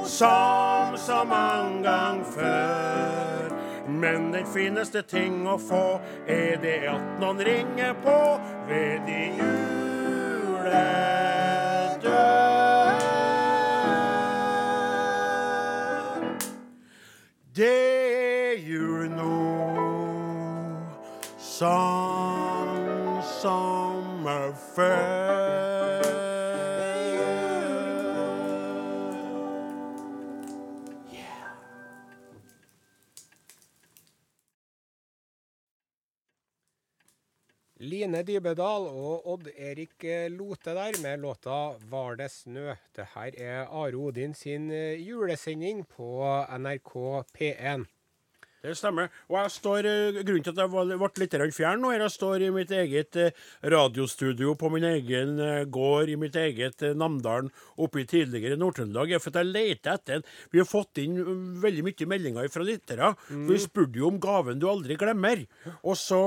Som så mange gang før. Men den fineste ting å få er det at noen ringer på ved de juledør. Det er jul nå, sånn som er før. Line Dybedal og Odd-Erik Lote der med låta 'Var det snø'. Det her er Are Odin sin eh, julesending på NRK P1. Det stemmer. Og jeg står, eh, Grunnen til at jeg var- ble litt fjern nå, er jeg står i mitt eget eh, radiostudio på min egen eh, gård i mitt eget Namdalen oppe i tidligere Nord-Trøndelag. For at jeg leter etter en Vi har fått inn veldig mye meldinger fra lyttere. Mm. Vi spurte jo om gaven du aldri glemmer. Og så,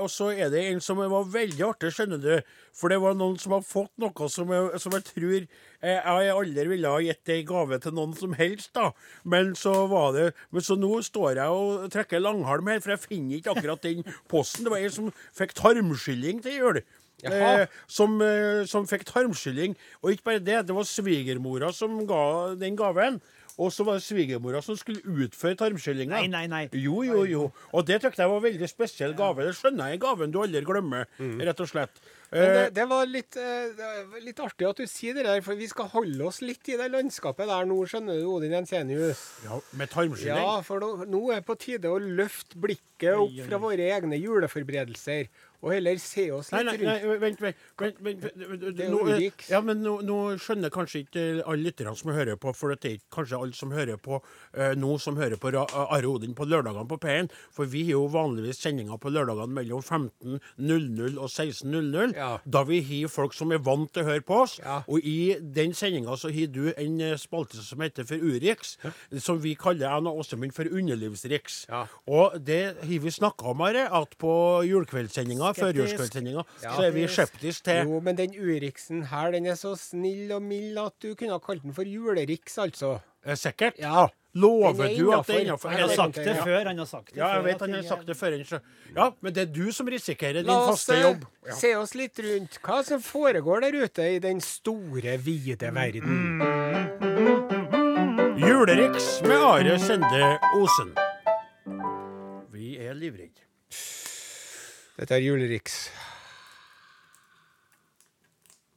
og så er det en som var veldig artig, skjønner du. For det var noen som har fått noe som jeg, som jeg tror eh, jeg aldri ville ha gitt ei gave til noen som helst, da. Men så var det Men så nå står jeg og trekker langhalm her, for jeg finner ikke akkurat den posten. Det var en som fikk tarmskylling til jul. Eh, som, eh, som fikk tarmskylling. Og ikke bare det, det var svigermora som ga den gaven. Og så var det svigermora som skulle utføre tarmskyllinga. Nei, nei, nei. Jo, jo, jo. Og det tykte jeg var en veldig spesiell gave. Det skjønner jeg er gaven du aldri glemmer, rett og slett. Men det, Eh, det var litt, eh, litt artig at du sier det der, for vi skal holde oss litt i det landskapet der nå, skjønner du, Odin Jensenius. ja, med tarmskylling. Ja, for nå, nå er det på tide å løfte blikket opp fra våre egne juleforberedelser, og heller se oss litt rundt. nei, nei, rundt. vent, vent, vent, vent, vent Det er nå, Ja, men nå, nå skjønner kanskje ikke alle lytterne som hører på, for det er kanskje alle som hører på eh, nå, som hører på Are Odin på lørdagene på P1, for vi har jo vanligvis sendinger på lørdagene mellom 15.00 og 16.00, Ja. da vi har folk som er vant til å høre på oss, Ja. og i den sendinga så har du en eh, spalte som heter for Urix, som vi kaller og Åsemund for Underlivsriks. Ja. Og det har vi snakka om, Are, at på julekveldssendinga, førjulskveldssendinga, så er vi skeptiske til Jo, men den Uriksen her, den er så snill og mild at du kunne ha kalt den for juleriks, altså. Eh, Sikkert. Ja. Lover er du at det er innafor? Han har sagt det før. Han har sagt det Ja, jeg vet han har sagt det før. Ja, men det er du som risikerer din faste jobb. La oss se oss litt rundt. Hva som foregår der ute i den store, vide verden. Juleriks med Are Sende Osen. Vi er livredde. Dette er juleriks.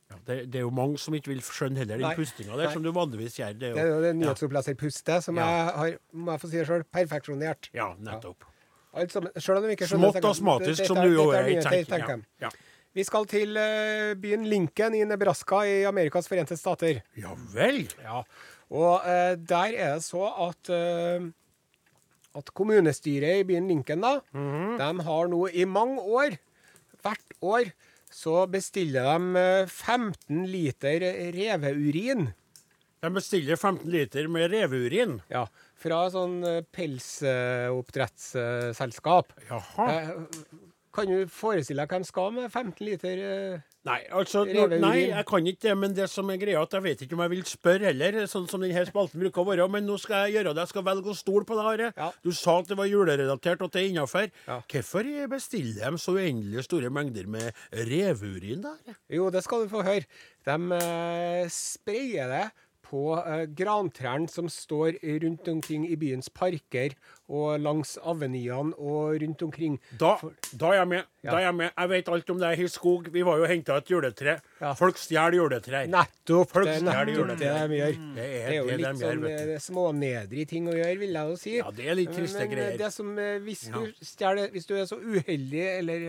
Ja, det, det er jo mange som ikke vil skjønne heller den pustinga der, Nei. som du vanligvis gjør. Det Det er er jo, jo det nyhetsoppleserpustet som Ja. jeg har, må jeg få si det sjøl, perfeksjonert. ja, nettopp. Ja. Altså, selv om de ikke skjønner Smått astmatisk, som er- du jo er. tenker. Ja. Vi skal til uh, byen Lincoln i Nebraska i Amerikas forente stater. ja vel. Ja, og uh, der er det så at eh, at kommunestyret i byen Lincoln da, Mhm. de har nå i mange år, hvert år, så bestiller de eh, 15 liter reveurin. De bestiller 15 liter med reveurin. Ja, fra sånn eh, pelsoppdrettsselskap. Jaha. Kan du forestille deg de skal med 15 liter eh, Nei, altså, nei, jeg kan ikke det. Men det som er greia, at jeg vet ikke om jeg vil spørre heller, sånn som denne spalten bruker å være. Men nå skal jeg gjøre det. Jeg skal velge å stole på det, Are. Ja. Du sa at det var julerelatert, og at det er innafor. Ja. Hvorfor bestiller de så uendelig store mengder med reveurin, da? Jo, det skal du få høre. De eh, sprayer det på eh, grantrærne som står rundt omkring i byens parker og langs aveniene og rundt omkring. Da, da er jeg med. Ja. Da er jeg med. Jeg vet alt om det i skog. Vi var jo og henta et juletre. Ja. Folk stjeler juletrær. Nettopp! Folk Det er nettopp det de gjør. Det Det er er jo det litt de gjør, sånn eh, smånedrig ting å gjøre, vil jeg jo si. Ja, det er litt triste Men, eh, greier. Det som, eh, hvis, Ja. du stjeler, hvis du er så uheldig, eller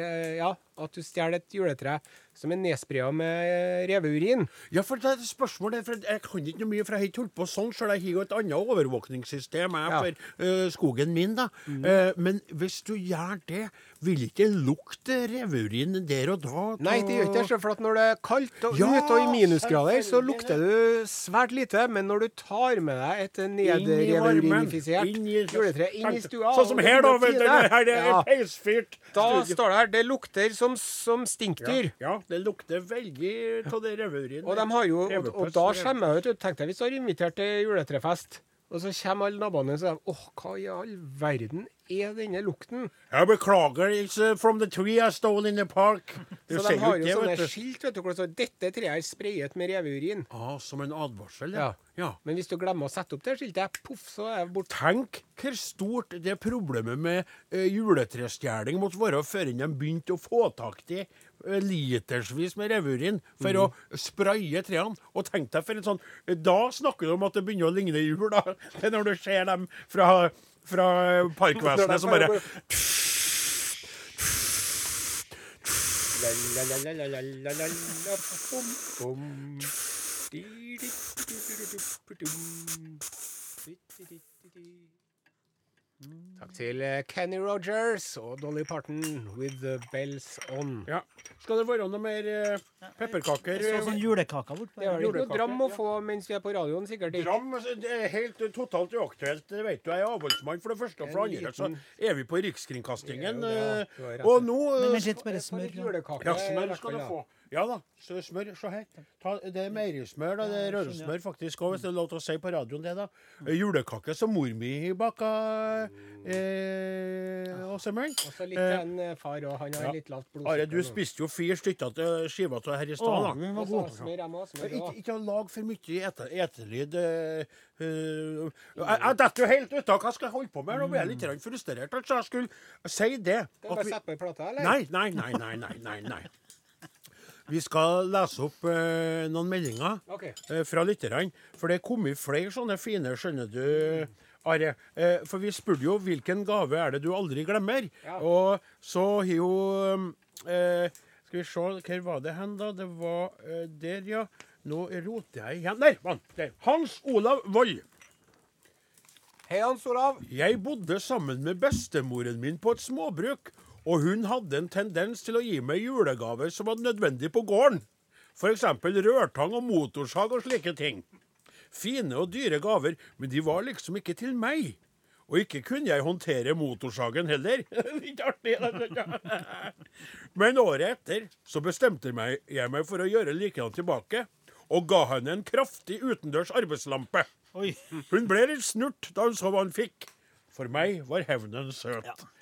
ja, at du stjeler et juletre som er nedspraya med reveurin Ja, for det er et spørsmål for Jeg kan ikke noe mye, for jeg har ikke holdt på sånn sjøl. Jeg har jo et annet overvåkningssystem jeg, for uh, skogen min. da. Eh, men hvis du gjør det, vil ikke lukte reveurin der og da? Nei, det gjør ikke det, for at når det er kaldt og Ja, ute og i minusgrader, så lukter du svært lite. Men når du tar med deg et i- juletre inn i stua Sånn som her, da. vet du, her det er peisfyrt. Da står det her Det lukter som, som stinkdyr. Ja, ja, det lukter veldig av det reveurin. Og, de har jo, og, og da skjemmer jeg ut. Tenk deg hvis du har invitert til juletrefest, og så kommer alle naboene og sier åh, hva i all verden er denne lukten? Jeg beklager, it's from the tree I stole in the park. Så de har jo det, sånne skilt vet du, hvor det står 'Dette treet er sprayet med reveurin'. Ah, som en advarsel, Ja. ja. Men hvis du glemmer å sette opp det skiltet, poff, så er det borte. Tenk hvor stort det problemet med uh, juletrestjeling måtte være før de begynte å få tak i uh, litersvis med reveurin for å spraye trærne. Og tenk deg for en sånn Da snakker du om at det begynner å ligne jul, da. Det er når du ser dem fra, fra Parkvesenet som bare. Takk til eh, Kenny Rogers og Dolly Parton with the bells on. Ja. Skal det være noe mer uh, pepperkaker? Det sånn julekaker bortpå. Det er vel ikke noe dram å ja. få mens vi er på radioen, sikkert ikke. Dram altså, det er helt uh, totalt uaktuelt. Det vet du, Jeg er avholdsmann for det første, og for det andre så er vi på Rikskringkastingen. Det jo det, du har rett. og nå uh, Men vent litt, mer er smør. ja. Ja, smør skal du få. Ja da, smør. Se her. Ta, det er meierismør. da, Det er rørosmør faktisk òg, hvis det er lov til å si på radioen det, da. Eh, Julekake som mor mi baka. Eh, Åsemøren. Og så litt til en eh, far, og han har ja. litt lavt Are, blodsukker. du nå. spiste jo fire stykker til skiva til her i stad. Da. Og så smør jeg må, smør Ikke, også. ikke lag for mye ete, etelyd. eh, eh, jeg jeg detter jo helt ut av hva skal jeg holde på med. Nå blir jeg litt grann frustrert. Altså, jeg skulle si det. Skal at bare vi- sette på ei plate, eller? Nei, nei, nei, nei, nei, nei, nei. Vi skal lese opp eh, noen meldinger okay. eh, fra lytterne. For det er kommet flere sånne fine, skjønner du, Are. Eh, for vi spurte jo hvilken gave er det du aldri glemmer. Ja. Og så har jo eh, Skal vi se, hvor var det hen, da? Det var eh, der, ja. Nå roter jeg igjen. Der! var han. Hans Olav Vold. Hei, Hans Olav. Jeg bodde sammen med bestemoren min på et småbruk, og hun hadde en tendens til å gi meg julegaver som var nødvendig på gården. F.eks. rørtang og motorsag og slike ting. Fine og dyre gaver, men de var liksom ikke til meg. Og ikke kunne jeg håndtere motorsagen heller. Litt artig. Men året etter så bestemte jeg meg for å gjøre likedan tilbake, og ga henne en kraftig utendørs arbeidslampe. Hun ble litt snurt da hun så hva hun fikk. For meg var hevnen søt. Ja.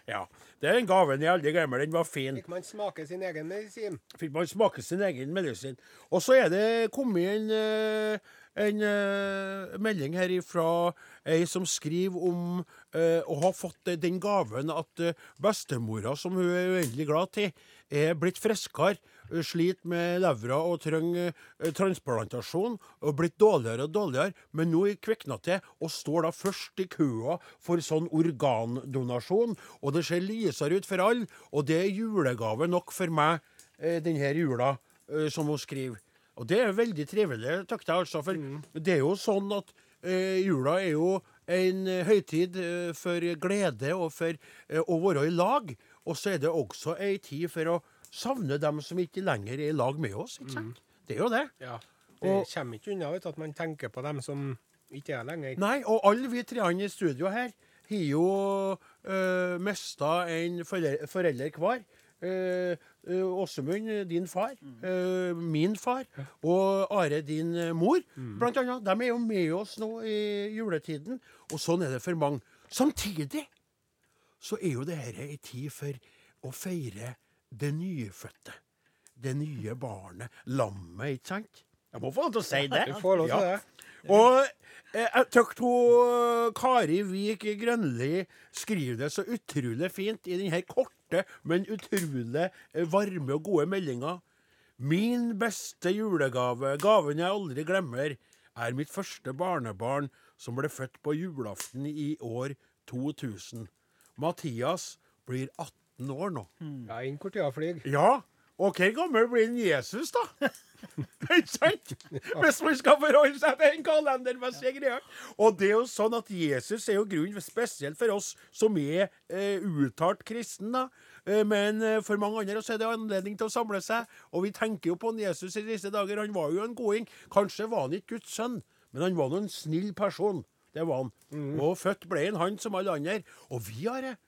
Det er en gaven jeg aldri glemmer. Den var fin. Fikk man smake sin egen medisin? Fikk man smake sin egen medisin. Og så er det kommet en, eh, en eh, melding her fra ei som skriver om eh, å ha fått eh, den gaven at bestemora, som hun er uendelig glad til, er blitt friskere. Sliter med levra og trenger eh, transplantasjon. Og blitt dårligere og dårligere. Men nå kvikna til og står da først i køa for sånn organdonasjon. Og det ser lysere ut for alle. Og det er julegave nok for meg eh, denne jula, eh, som hun skriver. Og det er veldig trivelig, takk deg, altså. For det er jo sånn at eh, jula er jo en høytid for glede og for eh, å være i lag. Og så er det også ei tid for å savne dem som ikke lenger er i lag med oss. ikke sant? Det er jo det. Ja. Det Og- kommer ikke unna at man tenker på dem som ikke er lenger. Nei, og alle vi treene i studio her har jo øh, mista en forelder, forelder hver. Uh, uh, Åsemund, din far. eh, min far. Og Are, din mor, mor. Blant annet. De er jo med oss nå i juletiden. Og sånn er det for mange. Samtidig så er jo det her ei tid for å feire det nyfødte. Det nye barnet. Lammet, ikke sant? Jeg må få lov til å si det. Du får lov til Ja. det. Og eh, jeg syns Kari Vik Grønli skriver det så utrolig fint i denne korte, men utrolig eh, varme og gode meldinga. Min beste julegave, gaven jeg aldri glemmer, er mitt første barnebarn som ble født på julaften i år 2000. Mathias blir 18 år nå. Ja, inn hvor tida flyr. Ja, og hvor gammel blir en Jesus, da? Ikke sant? Hvis man skal forholde seg til en kalendermessige greier. Og det er jo sånn at Jesus er jo grunnen, spesielt for oss som er eh, uttalt kristen, da. Eh, men eh, for mange andre så er det anledning til å samle seg. Og vi tenker jo på en Jesus i disse dager. Han var jo en goding. Kanskje var han ikke Guds sønn, men han var nå en snill person. Det var han. Og født ble han, han som alle andre. Og vi har det.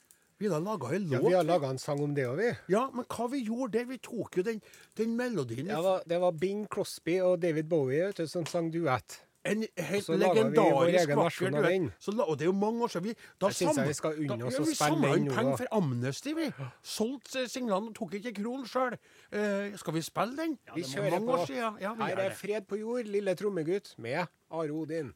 Vi har laga en låt. Ja, vi har laga en sang om det òg, vi. Ja, men hva vi gjorde der? Vi tok jo den, den melodien Det var, det var Bing Crosby og David Bowie vet du, som sang duett. En helt vi legendarisk egen vakker duett. Så Og det er jo mange år siden. Vi, da Jeg samla- jeg vi skal unne oss ja, å vi spille samla den inn nå, penger da. for Amnesty, vi. Solgte signalene, tok ikke kron sjøl. Eh, skal vi spille den? Vi Det er kjører mange år på. siden. Ja, vi Her er. Fred på jord, lille trommegutt, med Are Odin.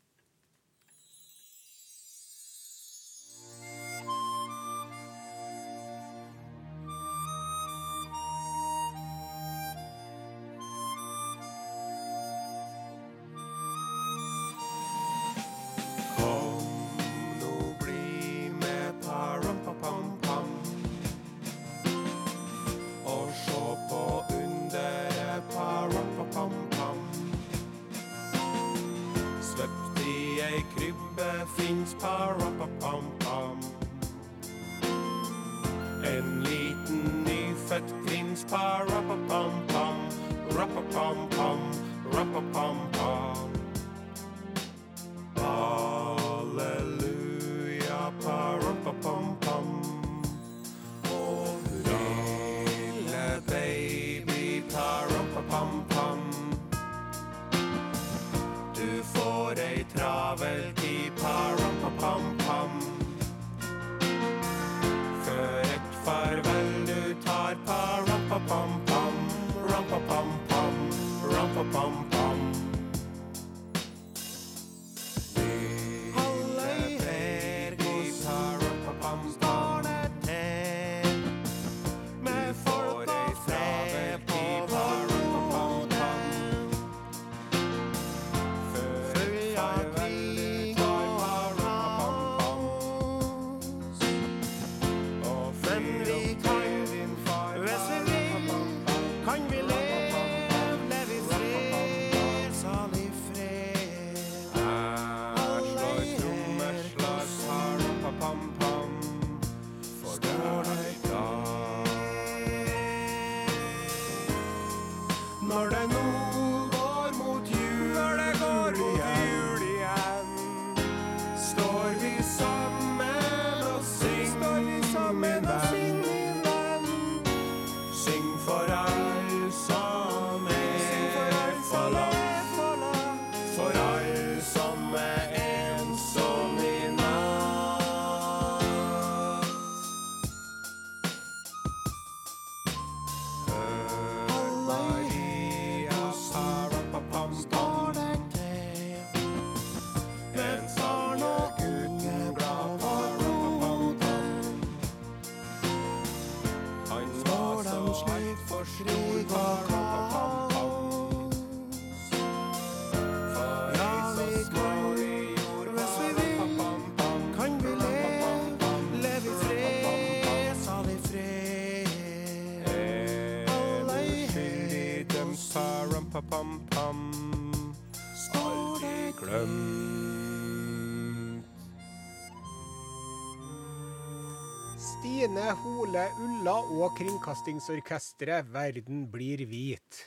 Og Kringkastingsorkestret, verden blir hvit.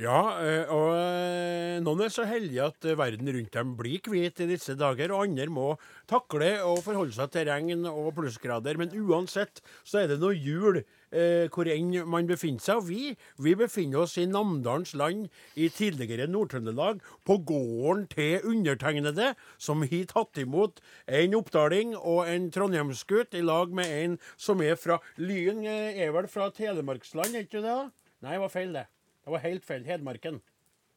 Ja, eh, og eh, noen er så heldige at eh, verden rundt dem blir hvit i disse dager, og andre må takle og forholde seg til regn og plussgrader. Men uansett så er det noe jul eh, hvor enn man befinner seg. Og vi, vi befinner oss i Namdalens land i tidligere Nord-Trøndelag, på gården til undertegnede, som har tatt imot en oppdaling og en trondheimsgutt i lag med en som er fra Lyn, eh, er vel fra Telemarksland, er ikke det? da? Nei, det var feil, det. Det var helt feil. Hedmarken.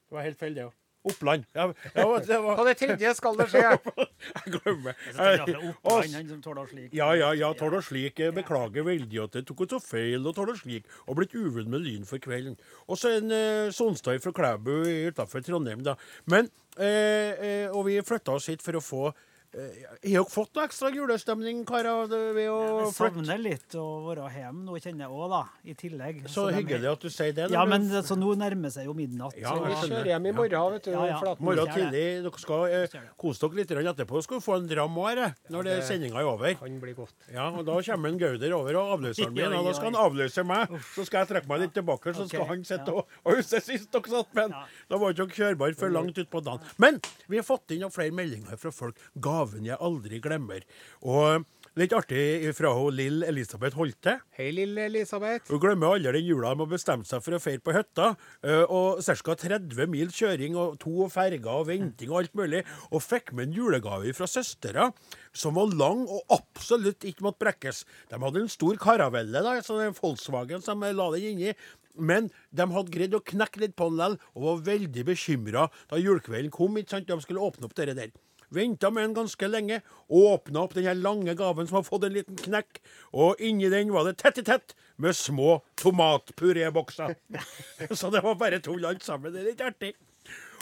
Det var helt feil, det òg. Oppland. Ja, ja, det var På det tredje skal det skje. Jeg glemmer. Jeg det er Oppland, han som tåler slik. Ja, ja, ja, Tåler slik. Jeg beklager veldig at jeg tok så feil, og tåler slik. Og blitt uvenn med Lyn for kvelden. Og så en eh, Sonstad fra Klæbu utafor Trondheim, da. Men eh, eh, Og vi flytta oss hit for å få eh, Har dere fått noe ekstra julestemning, karer, ved å Jeg savner litt å være hjemme nå, kjenner jeg òg, da. I tillegg. Så så hyggelig at du sier det. Ja, når men så nå nærmer seg jo midnatt. Ja, Vi kjører hjem i morgen, vet du. Ja, ja. Morgen tidlig. Dere skal eh, kose dere litt etterpå. Skal vi få en dram òg, eh, når det sendinga er over. Kan bli godt. Ja, og Da kommer en Gauder over og avløseren min. Oi, Og da skal han avløse meg. Så skal jeg trekke meg litt tilbake, så skal han sitte ja. og, og huske sist dere satt med han. Da var ikke dere kjørbare før langt utpå dagen. Men vi har fått inn noen flere meldinger fra folk. Gaven jeg aldri glemmer. Og litt artig fra hun Lill Elisabeth Holte. Hei, Lill Elisabeth. Hun glemmer aldri den jula de har bestemt seg for å feire på hytta. eh, Og ca. 30 mil kjøring og to ferger og venting og alt mulig. Og fikk med en julegave fra søstera som var lang og absolutt ikke måtte brekkes. De hadde en stor karavelle, da, sånn er Volkswagen som la den inni. Men de hadde greid å knekke litt på den likevel, og var veldig bekymra da julekvelden kom. ikke sant? De skulle åpne opp det der. Venta med den ganske lenge, åpna opp den her lange gaven som har fått en liten knekk, og inni den var det tett i tett med små tomatpurébokser. Så det var bare tull alt sammen. Det er litt artig.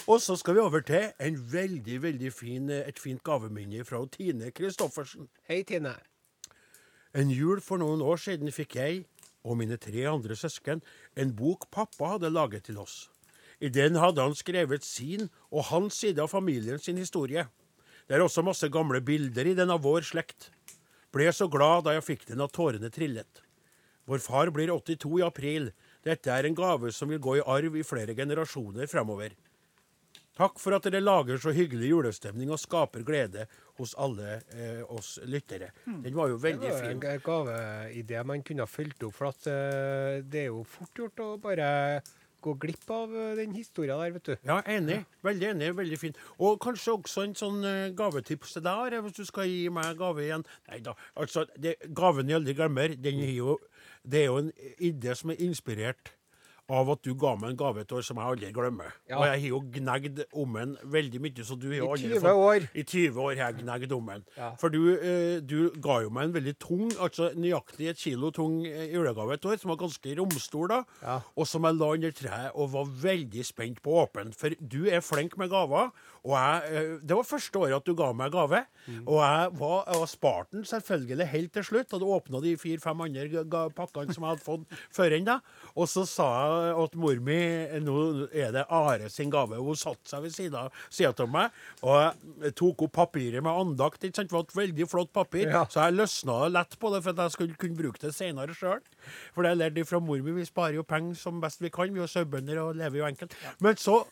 Og så skal vi over til en veldig, veldig fin, et fint gaveminne fra Tine Christoffersen. Hei, Tine. En jul for noen år siden fikk jeg og mine tre andre søsken en bok pappa hadde laget til oss. I den hadde han skrevet sin og hans side av familien sin historie. Det er også masse gamle bilder i den av vår slekt. Ble så glad da jeg fikk den at tårene trillet. Vår far blir 82 i april. Dette er en gave som vil gå i arv i flere generasjoner fremover. Takk for at dere lager så hyggelig julestemning og skaper glede hos alle eh, oss lyttere. Den var jo veldig fin. Det var en fin. gaveidé man kunne ha fulgt opp, for at eh, det er jo fort gjort å bare gå glipp av eh, den historia der, vet du. Ja, enig. Veldig enig. Veldig fin. Og kanskje også en sånn eh, gavetips til deg, hvis du skal gi meg gave igjen. Nei da. Altså, det, gaven jeg aldri glemmer, den er jo, det er jo en idé som er inspirert av at du ga meg en gave et år som jeg aldri glemmer. Ja. Og jeg har jo gnagd om den veldig mye. så du har jo I 20 år. I 20 år har jeg gnagd om den. Ja. For du, eh, du ga jo meg en veldig tung, altså nøyaktig et kilo tung eh, julegave et år, som var ganske romstor da, Ja. og som jeg la under treet og var veldig spent på å åpne. For du er flink med gaver, og jeg, eh, det var første året at du ga meg gave, Mm. og jeg var, jeg var spart den selvfølgelig helt til slutt, Hadde åpna de fire-fem andre pakkene som jeg hadde fått før den da, og så sa jeg at mor mi, nå er det Are sin gave, hun satte seg ved siden av meg, og jeg tok opp papiret med andakt, ikke sant, det var et veldig flott papir, Ja. så jeg løsna lett på det for at jeg skulle kunne bruke det senere sjøl. For det lærte jeg fra mor mi. Vi sparer jo penger som best vi kan. Vi er sauebønder og lever jo enkelt. Men så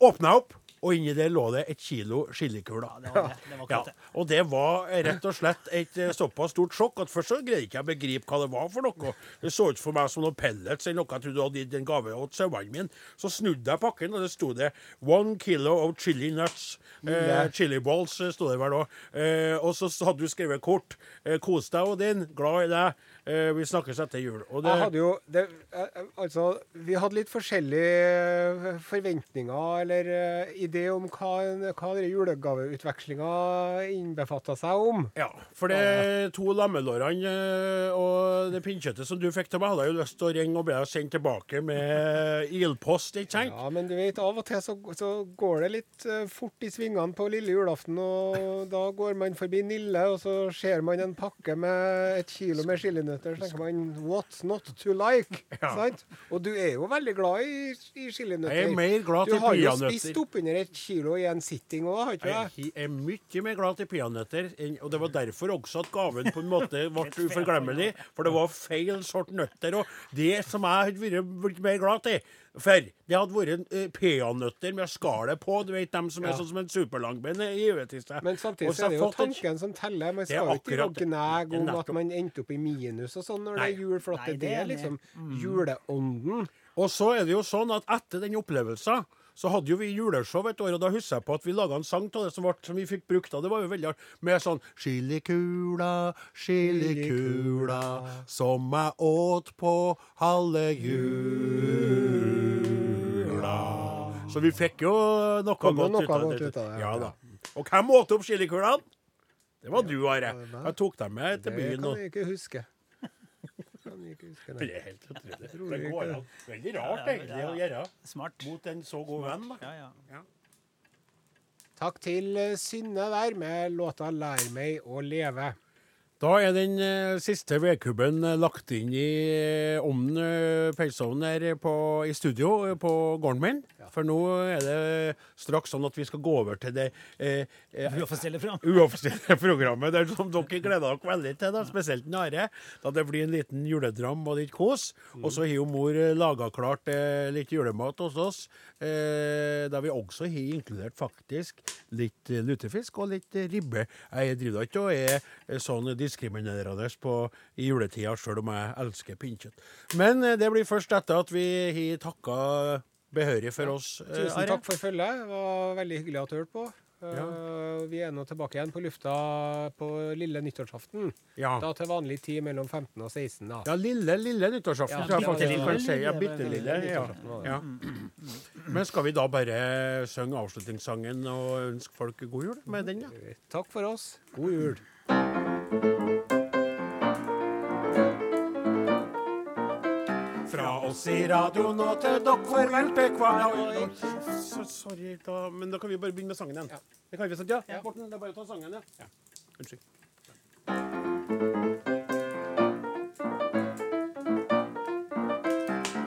åpna jeg opp, og inni der lå det et kilo chilikuler. Var Ja, og det var rett og slett et eh, såpass stort sjokk at først så greide ikke jeg å begripe hva det var for noe. Det så ut for meg som noen pellets eller noe jeg trodde du hadde gitt en gave til sauene mine. Så snudde jeg pakken, og det sto det 'one kilo of chili nuts'. Eh, chili balls eh, sto det vel òg. Eh, og så hadde du skrevet kort. Eh, 'Kos deg, Odin. Glad i deg. Eh, vi snakkes etter jul'. Og det, Jeg hadde jo det, Altså, vi hadde litt forskjellige forventninger eller eh, idé om hva, hva julegaveutvekslinga innbefatta seg om. Ja, for det to lammelårene eh, og det pinnkjøttet som du fikk til meg, hadde jeg jo lyst til å ringe og be deg sende tilbake med ilpost, ikke sant? Ja, men du vet, av og til så, så går det litt eh, fort i svingene på lille julaften, og da går man forbi Nille, og så ser man en pakke med et kilo med chilinøtter, så tenker man 'what's not to like'? Ja. Sant? Og du er jo veldig glad i, i chilinøtter. Jeg er mer glad du til har jo peanøtter. spist oppunder et kilo i en sitting òg, har ikke det? Jeg er mye mer glad til peanøtter, og det var derfor også at gaven på en måte ble uforglemmelig. For det var feil sort nøtter. Og det som jeg hadde vært mer glad til for det hadde vært uh, peanøtter med skallet på. Du vet dem som er sånn som en superlangbein i. Men samtidig så er det jo tanken som teller. Man skal jo ikke gnage om at man endte opp i minus og sånn når Nei. det er jul, for at Nei, det, det er liksom Mm. juleånden. Og så er det jo sånn at etter den opplevelsen så hadde jo vi juleshow et år, og da husker jeg på at vi laga en sang av det som, ble, som vi fikk brukt av. Det var jo veldig. Med sånn Chilikula, chilikula, som jeg åt på halve jula. Så vi fikk jo noe godt ut av det. Ja da. Og hvem åt opp chilikulene? Det var du, Are. Jeg tok dem med til Det kan jeg ikke huske. Kan jeg ikke huske Det det. er helt utrolig. Det går an. Veldig rart egentlig å gjøre Smart. mot en så god venn. da. Ja, ja. Takk til eh, Synne der med låta 'Lær meg å leve'. Da er den eh, siste vedkubben eh, lagt inn i eh, ovnen, pølseovnen her på, i studio på gården min. For nå er det straks sånn at vi skal gå over til det eh, eh, Uoffisielle program. uoffisielle programmet der som dere gleder dere veldig til, da, spesielt Are. Da det blir en liten juledram og litt kos. Og så har jo mor laga klart eh, litt julemat hos oss. Eh, da vi også har inkludert faktisk litt eh, lutefisk og litt eh, ribbe. Jeg driver da ikke og er eh, sånn diskriminerende på, i juletida, sjøl om jeg elsker pinnekjøtt. Men eh, det blir først etter at vi har takka behørig for oss. eh, Tusen takk for følget. Det var veldig hyggelig at du hørte på. Eh, Vi er nå tilbake igjen på lufta på lille nyttårsaften. Ja. Da til vanlig tid mellom 15 og 16. da. Ja, lille, lille nyttårsaften, Ja, tror jeg bitte faktisk lille. kan si. Ja, bitte lille. lille Ja. Ja. Men skal vi da bare synge avslutningssangen og ønske folk god jul med den, da? Takk for oss. God jul. Fra oss i radioen og til dere farvel til hver Så- Sorry, da. Men da kan vi bare begynne med sangen igjen. Det kan vi, sant? Ja? Morten, det er bare å ta sangen, ja. ja. Unnskyld.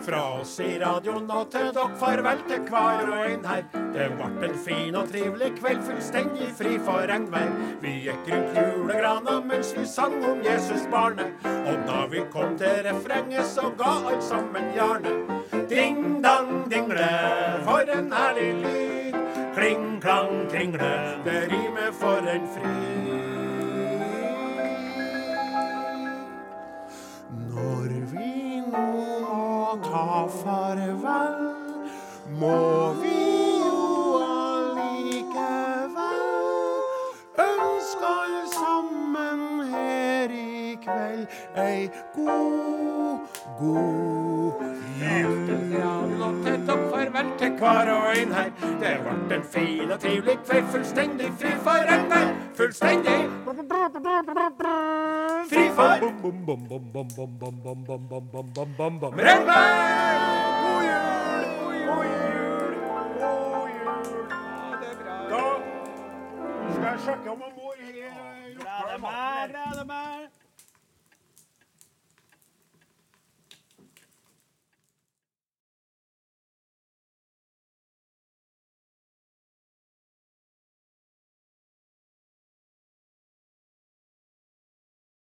Fra oss i radioen og til dere farvel til hver og en her. Det vart en fin og trivelig kveld, fullstendig fri for regnvær. Vi gikk rundt julegrana mens vi sang om Jesus barnet. Og da vi kom til refrenget, så ga alt sammen jernet. Ding dang dingle, for en herlig lyd. Kling klang kringle, det rimer for en fryd. Ta farvel, må vi kveld ei god, god jul. Takk farvel til Hver og en her, det ble en fin og trivelig kveld, fullstendig fri for enhver. Fullstendig fri for regnvær. God jul, god jul, god jul. Da skal jeg sjekke om mor har Gleder klar meg, maten. gleder meg.